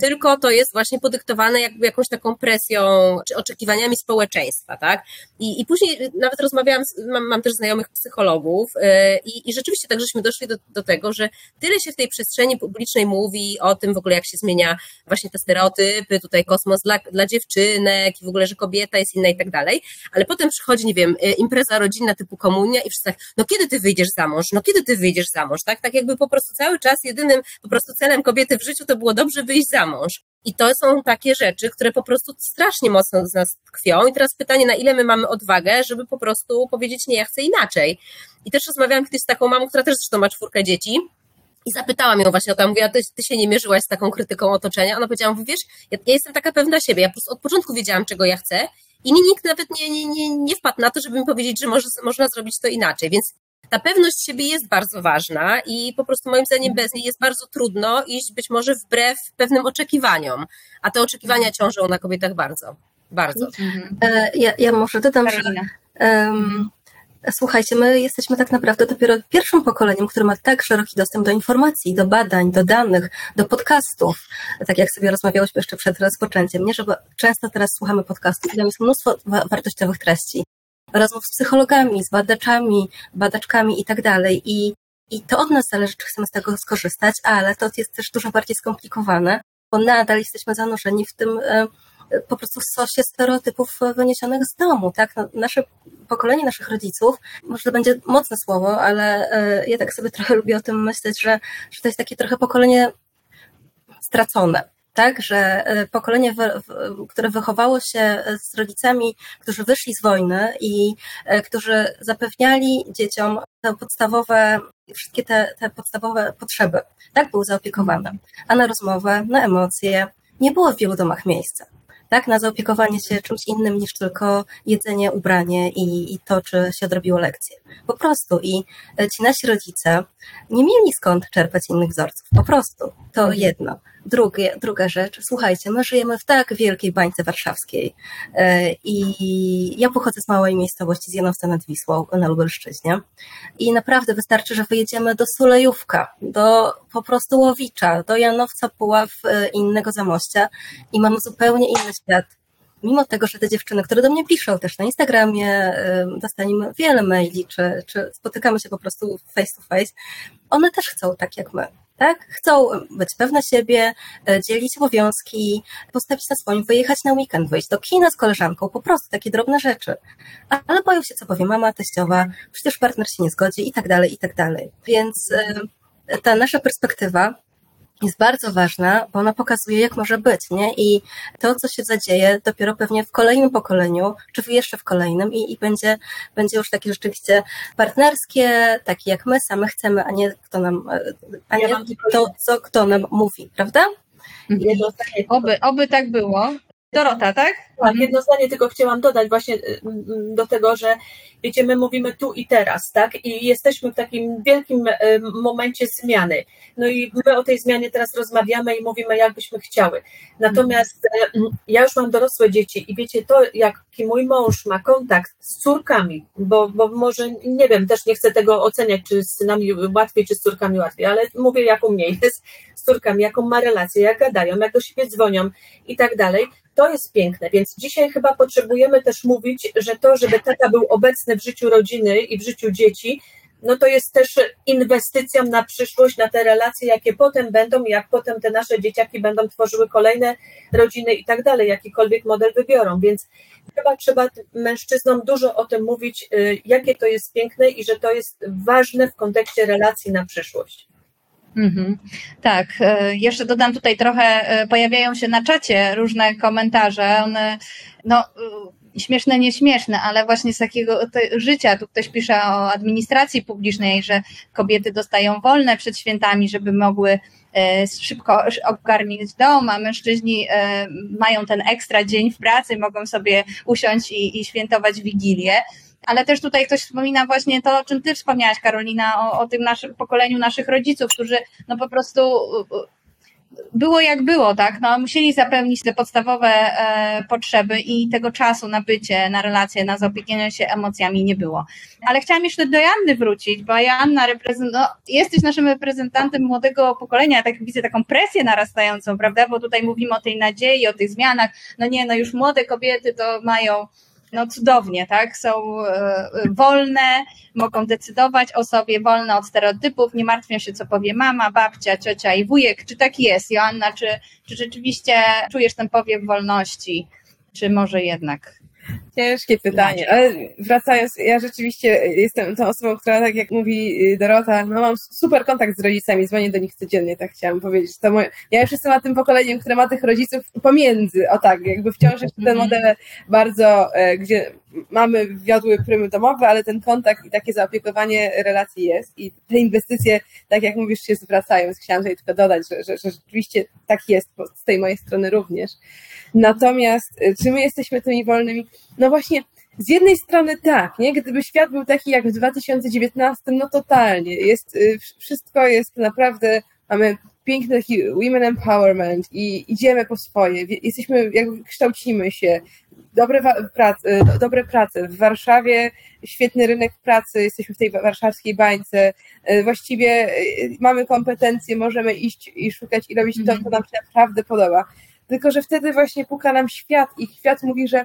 tylko to jest właśnie podyktowane jakby jakąś taką presją czy oczekiwaniami społeczeństwa, tak? I, i później nawet rozmawiałam, z, mam, mam też znajomych psychologów yy, i, i rzeczywiście tak żeśmy doszli do, do tego, że tyle się w tej przestrzeni publicznej mówi o tym w ogóle, jak się zmienia właśnie te stereotypy, tutaj kosmos dla, dla dziewczynek i w ogóle, że kobieta jest inna i tak dalej, ale potem przychodzi, nie wiem, y, impreza rodzinna typu komunia i wszyscy tak, no kiedy ty wyjdziesz za mąż, no kiedy ty wyjdziesz za mąż, tak? Tak jakby po prostu cały czas jedynym po prostu celem kobiety w życiu to było dobrze wyjść za mąż. I to są takie rzeczy, które po prostu strasznie mocno z nas tkwią. I teraz pytanie, na ile my mamy odwagę, żeby po prostu powiedzieć, nie, ja chcę inaczej. I też rozmawiałam kiedyś z taką mamą, która też zresztą ma czwórkę dzieci. I zapytałam ją właśnie o to, mówię, ty, ty się nie mierzyłaś z taką krytyką otoczenia? Ona powiedziała, wiesz, ja, ja jestem taka pewna siebie, ja po prostu od początku wiedziałam, czego ja chcę i nikt nawet nie, nie, nie, nie wpadł na to, żeby mi powiedzieć, że może, można zrobić to inaczej. Więc ta pewność siebie jest bardzo ważna i po prostu moim zdaniem bez niej jest bardzo trudno iść być może wbrew pewnym oczekiwaniom, a te oczekiwania ciążą na kobietach bardzo, bardzo. Mhm. E, ja, ja może dodam, że um, słuchajcie, my jesteśmy tak naprawdę dopiero pierwszym pokoleniem, które ma tak szeroki dostęp do informacji, do badań, do danych, do podcastów, tak jak sobie rozmawiałyśmy jeszcze przed rozpoczęciem, nie, żeby często teraz słuchamy podcastów i tam jest mnóstwo wartościowych treści rozmów z psychologami, z badaczami, badaczkami i tak dalej. I, I to od nas zależy, czy chcemy z tego skorzystać, ale to jest też dużo bardziej skomplikowane, bo nadal jesteśmy zanurzeni w tym e, po prostu w sosie stereotypów wyniesionych z domu, tak? No, nasze pokolenie naszych rodziców, może to będzie mocne słowo, ale e, ja tak sobie trochę lubię o tym myśleć, że, że to jest takie trochę pokolenie stracone tak, że pokolenie, które wychowało się z rodzicami, którzy wyszli z wojny i którzy zapewniali dzieciom te podstawowe, wszystkie te, te podstawowe potrzeby, tak, były zaopiekowane. A na rozmowę, na emocje nie było w wielu domach miejsca tak, na zaopiekowanie się czymś innym niż tylko jedzenie, ubranie i, i to, czy się odrobiło lekcje. Po prostu. I e, ci nasi rodzice nie mieli skąd czerpać innych wzorców. Po prostu. To mhm. jedno. Drugie, druga rzecz, słuchajcie, my żyjemy w tak wielkiej bańce warszawskiej e, i ja pochodzę z małej miejscowości, z Janowca nad Wisłą na Lubelszczyźnie. I naprawdę wystarczy, że wyjedziemy do Sulejówka, do po prostu Łowicza, do Janowca, Puław, e, innego Zamościa i mamy zupełnie inny świat. Mimo tego, że te dziewczyny, które do mnie piszą też na Instagramie, dostaniemy wiele maili, czy, czy spotykamy się po prostu face to face, one też chcą tak jak my tak? Chcą być pewne siebie, e, dzielić obowiązki, postawić na swoim, wyjechać na weekend, wyjść do kina z koleżanką, po prostu takie drobne rzeczy. Ale boją się, co powie mama, teściowa, przecież partner się nie zgodzi i tak dalej, i tak dalej. Więc e, ta nasza perspektywa jest bardzo ważna, bo ona pokazuje, jak może być, nie? I to, co się zadzieje, dopiero pewnie w kolejnym pokoleniu, czy jeszcze w kolejnym, i, i będzie, będzie już takie rzeczywiście partnerskie, takie jak my same chcemy, a nie kto nam, a nie to, co kto nam mówi, prawda? Mhm. Oby, oby tak było. Dorota, tak? Tak, jedno zdanie tylko chciałam dodać właśnie y, do tego, że wiecie, my mówimy tu i teraz, tak? I jesteśmy w takim wielkim y, momencie zmiany. No i my o tej zmianie teraz rozmawiamy i mówimy, jak byśmy chciały. Natomiast y, ja już mam dorosłe dzieci i wiecie, to jaki mój mąż ma kontakt z córkami, bo, bo może, nie wiem, też nie chcę tego oceniać, czy z synami łatwiej, czy z córkami łatwiej, ale mówię, jak u mnie jest z córkami, jaką ma relację, jak gadają, jak do siebie dzwonią i tak dalej. To jest piękne, więc dzisiaj chyba potrzebujemy też mówić, że to, żeby tata był obecny w życiu rodziny i w życiu dzieci, no to jest też inwestycją na przyszłość, na te relacje, jakie potem będą, jak potem te nasze dzieciaki będą tworzyły kolejne rodziny i tak dalej, jakikolwiek model wybiorą. Więc chyba trzeba mężczyznom dużo o tym mówić, y, jakie to jest piękne i że to jest ważne w kontekście relacji na przyszłość. Mhm. Tak, e, jeszcze dodam tutaj trochę, e, pojawiają się na czacie różne komentarze, one, no, e, śmieszne, nieśmieszne, ale właśnie z takiego życia, tu ktoś pisze o administracji publicznej, że kobiety dostają wolne przed świętami, żeby mogły szybko ogarnić dom, a mężczyźni mają ten ekstra dzień w pracy, mogą sobie usiąść i, i świętować Wigilię ale też tutaj ktoś wspomina właśnie to, o czym ty wspomniałaś, Karolina, o, o tym naszym pokoleniu naszych rodziców, którzy no po prostu było jak było, tak? No, musieli zapełnić te podstawowe e, potrzeby i tego czasu na bycie, na relacje, na zaopiekiwanie się emocjami nie było. Ale chciałam jeszcze do Janny wrócić, bo Janna reprezent, no, jesteś naszym reprezentantem młodego pokolenia, tak widzę taką presję narastającą, prawda? Bo tutaj mówimy o tej nadziei, o tych zmianach. No nie, no już młode kobiety to mają no cudownie, tak? Są e, wolne, mogą decydować o sobie, wolne od stereotypów, nie martwią się, co powie mama, babcia, ciocia i wujek. Czy tak jest, Joanna? Czy, czy rzeczywiście czujesz ten powiew wolności? Czy może jednak Ciężkie pytanie, ale wracając, ja rzeczywiście jestem tą osobą, która, tak jak mówi y, Dorota, no mam super kontakt z rodzicami, dzwonię do nich codziennie, tak chciałam powiedzieć. To moje, ja już jestem tym pokoleniem, które ma tych rodziców pomiędzy, o tak, jakby wciąż jeszcze ten model bardzo, e, gdzie mamy wiodły prymy domowe, ale ten kontakt i takie zaopiekowanie relacji jest i te inwestycje, tak jak mówisz, się zwracają. Chciałam tutaj tylko dodać, że, że, że rzeczywiście tak jest z tej mojej strony również. Natomiast y, czy my jesteśmy tymi wolnymi? No właśnie, z jednej strony tak, nie? Gdyby świat był taki jak w 2019, no totalnie. Jest, y, wszystko jest naprawdę, mamy piękny taki women empowerment i idziemy po swoje, jesteśmy, jakby kształcimy się, dobre prace, dobre prace. W Warszawie świetny rynek pracy, jesteśmy w tej warszawskiej bańce, y, właściwie mamy kompetencje, możemy iść i szukać i robić to, co mhm. nam się naprawdę podoba. Tylko, że wtedy właśnie puka nam świat i świat mówi, że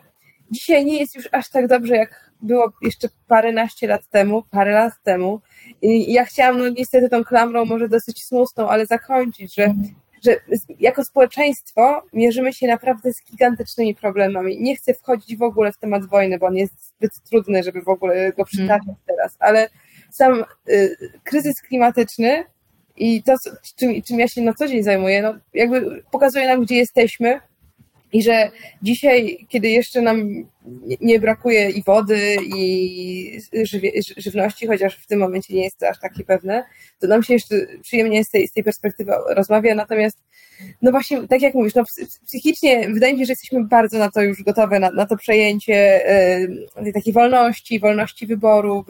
dzisiaj nie jest już aż tak dobrze, jak było jeszcze paręnaście lat temu, parę lat temu. I ja chciałam, no niestety tą klamrą może dosyć smutną, ale zakończyć, że, że jako społeczeństwo mierzymy się naprawdę z gigantycznymi problemami. Nie chcę wchodzić w ogóle w temat wojny, bo on jest zbyt trudny, żeby w ogóle go przytaczać teraz, ale sam y, kryzys klimatyczny I to, czym, czym ja się na co dzień zajmuję, no jakby pokazuje nam, gdzie jesteśmy, i że dzisiaj, kiedy jeszcze nam nie brakuje i wody, i żywności, chociaż w tym momencie nie jest to aż takie pewne, to nam się jeszcze przyjemnie z tej, z tej perspektywy rozmawia. Natomiast, no właśnie, tak jak mówisz, no psychicznie wydaje mi się, że jesteśmy bardzo na to już gotowe, na, na to przejęcie y, tej takiej wolności, wolności wyboru,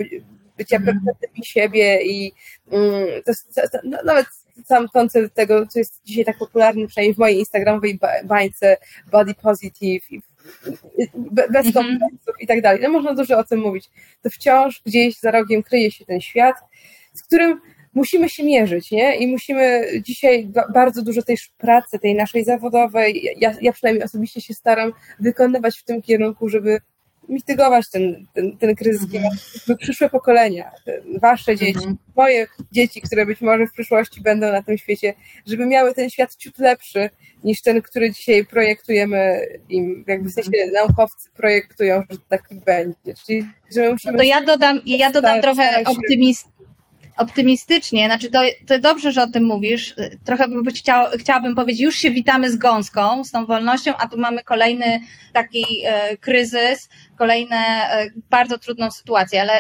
bycia mm. pewnymi siebie i y, to, to, no, nawet sam koncept tego, co jest dzisiaj tak popularny, przynajmniej w mojej instagramowej bańce, body positive, bez mm kompleksów i tak dalej. No można dużo o tym mówić. To wciąż gdzieś za rogiem kryje się ten świat, z którym musimy się mierzyć, nie? I musimy dzisiaj bardzo dużo tej pracy, tej naszej zawodowej, ja, ja przynajmniej osobiście się staram wykonywać w tym kierunku, żeby mitygować ten, ten, ten kryzys by przyszłe pokolenia, wasze dzieci, mhm. moje dzieci, które być może w przyszłości będą na tym świecie, żeby miały ten świat ciut lepszy niż ten, który dzisiaj projektujemy im, jakby w sensie mhm. naukowcy projektują, że taki będzie. Czyli, że musimy... No to ja dodam, ja dodam trochę optymizm, optymistycznie, znaczy to, to dobrze, że o tym mówisz. Trochę bym chciał, chciałabym powiedzieć, już się witamy z gąską, z tą wolnością, a tu mamy kolejny taki e, kryzys, kolejną e, bardzo trudną sytuację, ale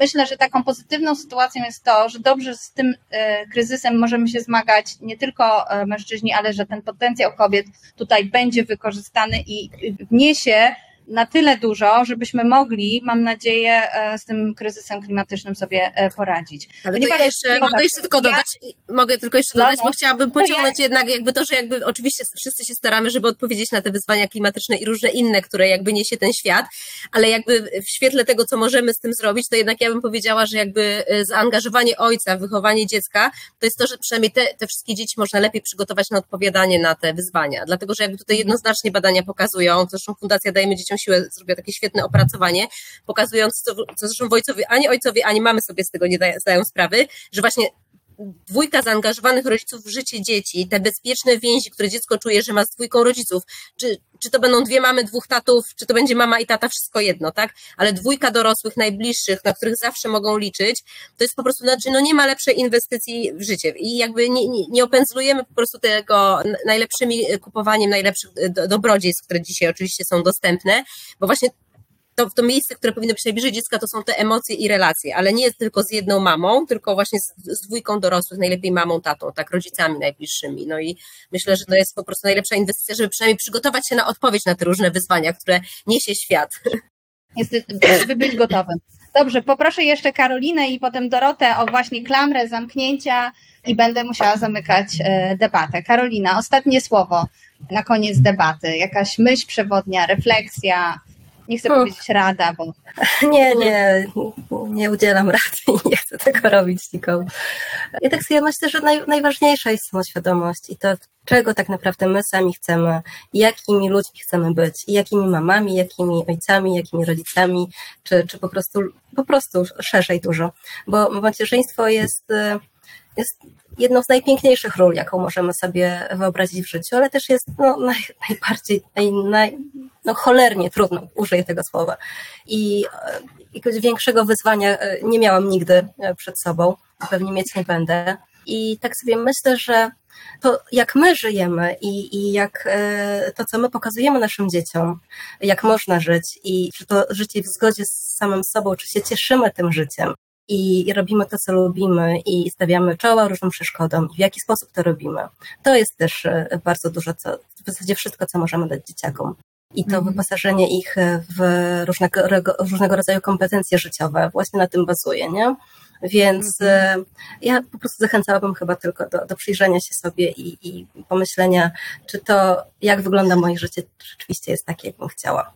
myślę, że taką pozytywną sytuacją jest to, że dobrze z tym e, kryzysem możemy się zmagać nie tylko e, mężczyźni, ale że ten potencjał kobiet tutaj będzie wykorzystany i wniesie na tyle dużo, żebyśmy mogli, mam nadzieję, e, z tym kryzysem klimatycznym sobie e, poradzić. Ale ja jeszcze, mogę jeszcze tylko dodać, ja... mogę tylko jeszcze dodać, no, no. bo chciałabym pociągnąć ja... jednak jakby to, że jakby oczywiście wszyscy się staramy, żeby odpowiedzieć na te wyzwania klimatyczne i różne inne, które jakby niesie ten świat, ale jakby w świetle tego, co możemy z tym zrobić, to jednak ja bym powiedziała, że jakby e, zaangażowanie ojca, wychowanie dziecka, to jest to, że przynajmniej te, te wszystkie dzieci można lepiej przygotować na odpowiadanie na te wyzwania, dlatego, że jakby tutaj mhm. jednoznacznie badania pokazują, zresztą Fundacja Dajmy Dzieciom Siłę zrobiła takie świetne opracowanie, pokazując, co, co zresztą ojcowie, ani ojcowie, ani mamy sobie z tego nie zdają sprawy, że właśnie dwójka zaangażowanych rodziców w życie dzieci, te bezpieczne więzi, które dziecko czuje, że ma z dwójką rodziców, czy, czy to będą dwie mamy, dwóch tatów, czy to będzie mama i tata, wszystko jedno, tak? Ale dwójka dorosłych, najbliższych, na których zawsze mogą liczyć, to jest po prostu, znaczy, no nie ma lepszej inwestycji w życie i jakby nie, nie, nie opędzlujemy po prostu tego najlepszymi kupowaniem najlepszych dobrodziejstw, które dzisiaj oczywiście są dostępne, bo właśnie to, to miejsce, które powinno być najbliżej dziecka, to są te emocje i relacje, ale nie jest tylko z jedną mamą, tylko właśnie z, z dwójką dorosłych, najlepiej mamą, tatą, tak, rodzicami najbliższymi. No i myślę, że to jest po prostu najlepsza inwestycja, żeby przynajmniej przygotować się na odpowiedź na te różne wyzwania, które niesie świat. Jest, żeby być gotowym. Dobrze, poproszę jeszcze Karolinę i potem Dorotę o właśnie klamrę zamknięcia i będę musiała zamykać e, debatę. Karolina, ostatnie słowo na koniec debaty. Jakaś myśl przewodnia, refleksja, nie chcę powiedzieć rada, bo. Nie, nie, nie udzielam rady i nie chcę tego robić nikomu. Ja tak sobie myślę, że naj, najważniejsza jest samoświadomość i to, czego tak naprawdę my sami chcemy, jakimi ludźmi chcemy być, i jakimi mamami, jakimi ojcami, jakimi rodzicami, czy, czy po prostu, po prostu szerzej dużo. Bo macierzyństwo jest, jest jedną z najpiękniejszych ról, jaką możemy sobie wyobrazić w życiu, ale też jest no, naj, najbardziej, naj, naj, no, cholernie trudną, użyję tego słowa. I e, jakiegoś większego wyzwania e, nie miałam nigdy e, przed sobą, pewnie mieć nie będę. I tak sobie myślę, że to jak my żyjemy i, i jak to, co my pokazujemy naszym dzieciom, jak można żyć i czy to życie w zgodzie z samym sobą, czy się cieszymy tym życiem, i robimy to, co lubimy i stawiamy czoła różnym przeszkodom i w jaki sposób to robimy. To jest też bardzo dużo, co, w zasadzie wszystko, co możemy dać dzieciakom i to mhm. wyposażenie ich w różnego, różnego rodzaju kompetencje życiowe właśnie na tym bazuje, nie? Więc mhm. E, ja po prostu zachęcałabym chyba tylko do, do przyjrzenia się sobie i, i pomyślenia, czy to, jak wygląda moje życie, rzeczywiście jest takie, jakbym chciała.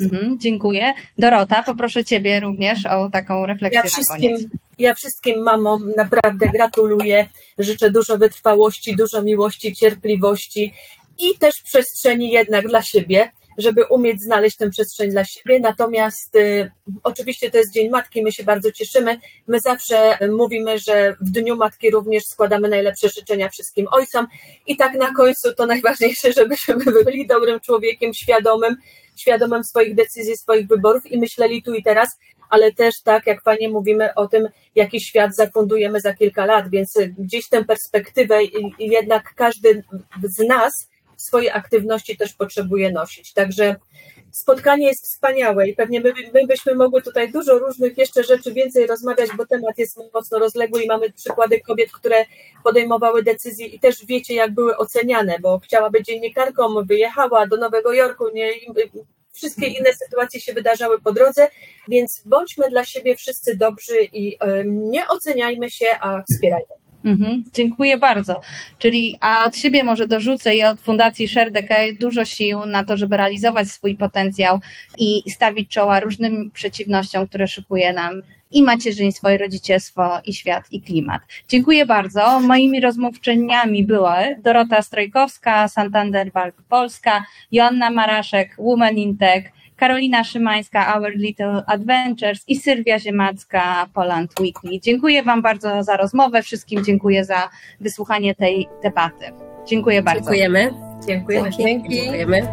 Mhm, dziękuję. Dorota, poproszę Ciebie również o taką refleksję ja wszystkim, Ja wszystkim mamom naprawdę gratuluję. Życzę dużo wytrwałości, dużo miłości, cierpliwości i też przestrzeni jednak dla siebie żeby umieć znaleźć tę przestrzeń dla siebie. Natomiast y, oczywiście to jest Dzień Matki, my się bardzo cieszymy. My zawsze mówimy, że w Dniu Matki również składamy najlepsze życzenia wszystkim ojcom i tak na końcu to najważniejsze, żebyśmy byli dobrym człowiekiem, świadomym, świadomym swoich decyzji, swoich wyborów i myśleli tu i teraz, ale też tak, jak Panie mówimy o tym, jaki świat zafundujemy za kilka lat, więc gdzieś tę perspektywę jednak każdy z nas swoje aktywności też potrzebuje nosić. Także spotkanie jest wspaniałe i pewnie my, my byśmy mogły tutaj dużo różnych jeszcze rzeczy więcej rozmawiać, bo temat jest mocno rozległy i mamy przykłady kobiet, które podejmowały decyzje i też wiecie, jak były oceniane, bo chciała być dziennikarką, wyjechała do Nowego Jorku, nie, wszystkie inne sytuacje się wydarzały po drodze, więc bądźmy dla siebie wszyscy dobrzy i nie oceniajmy się, a wspierajmy. Mhm, dziękuję bardzo. Czyli, a od siebie może dorzucę i od Fundacji Sherdeka dużo sił na to, żeby realizować swój potencjał i stawić czoła różnym przeciwnościom, które szykuje nam i macierzyństwo, i rodzicielstwo, i świat, i klimat. Dziękuję bardzo. Moimi rozmówczyniami były Dorota Strojkowska, Santander Bank Polska, Joanna Maraszek, Woman in Tech, Karolina Szymańska, Our Little Adventures i Sylwia Ziemacka, Poland Weekly. Dziękuję Wam bardzo za rozmowę. Wszystkim dziękuję za wysłuchanie tej debaty. Dziękuję bardzo. Dziękujemy. Dziękujemy. Dzięki. Dziękujemy.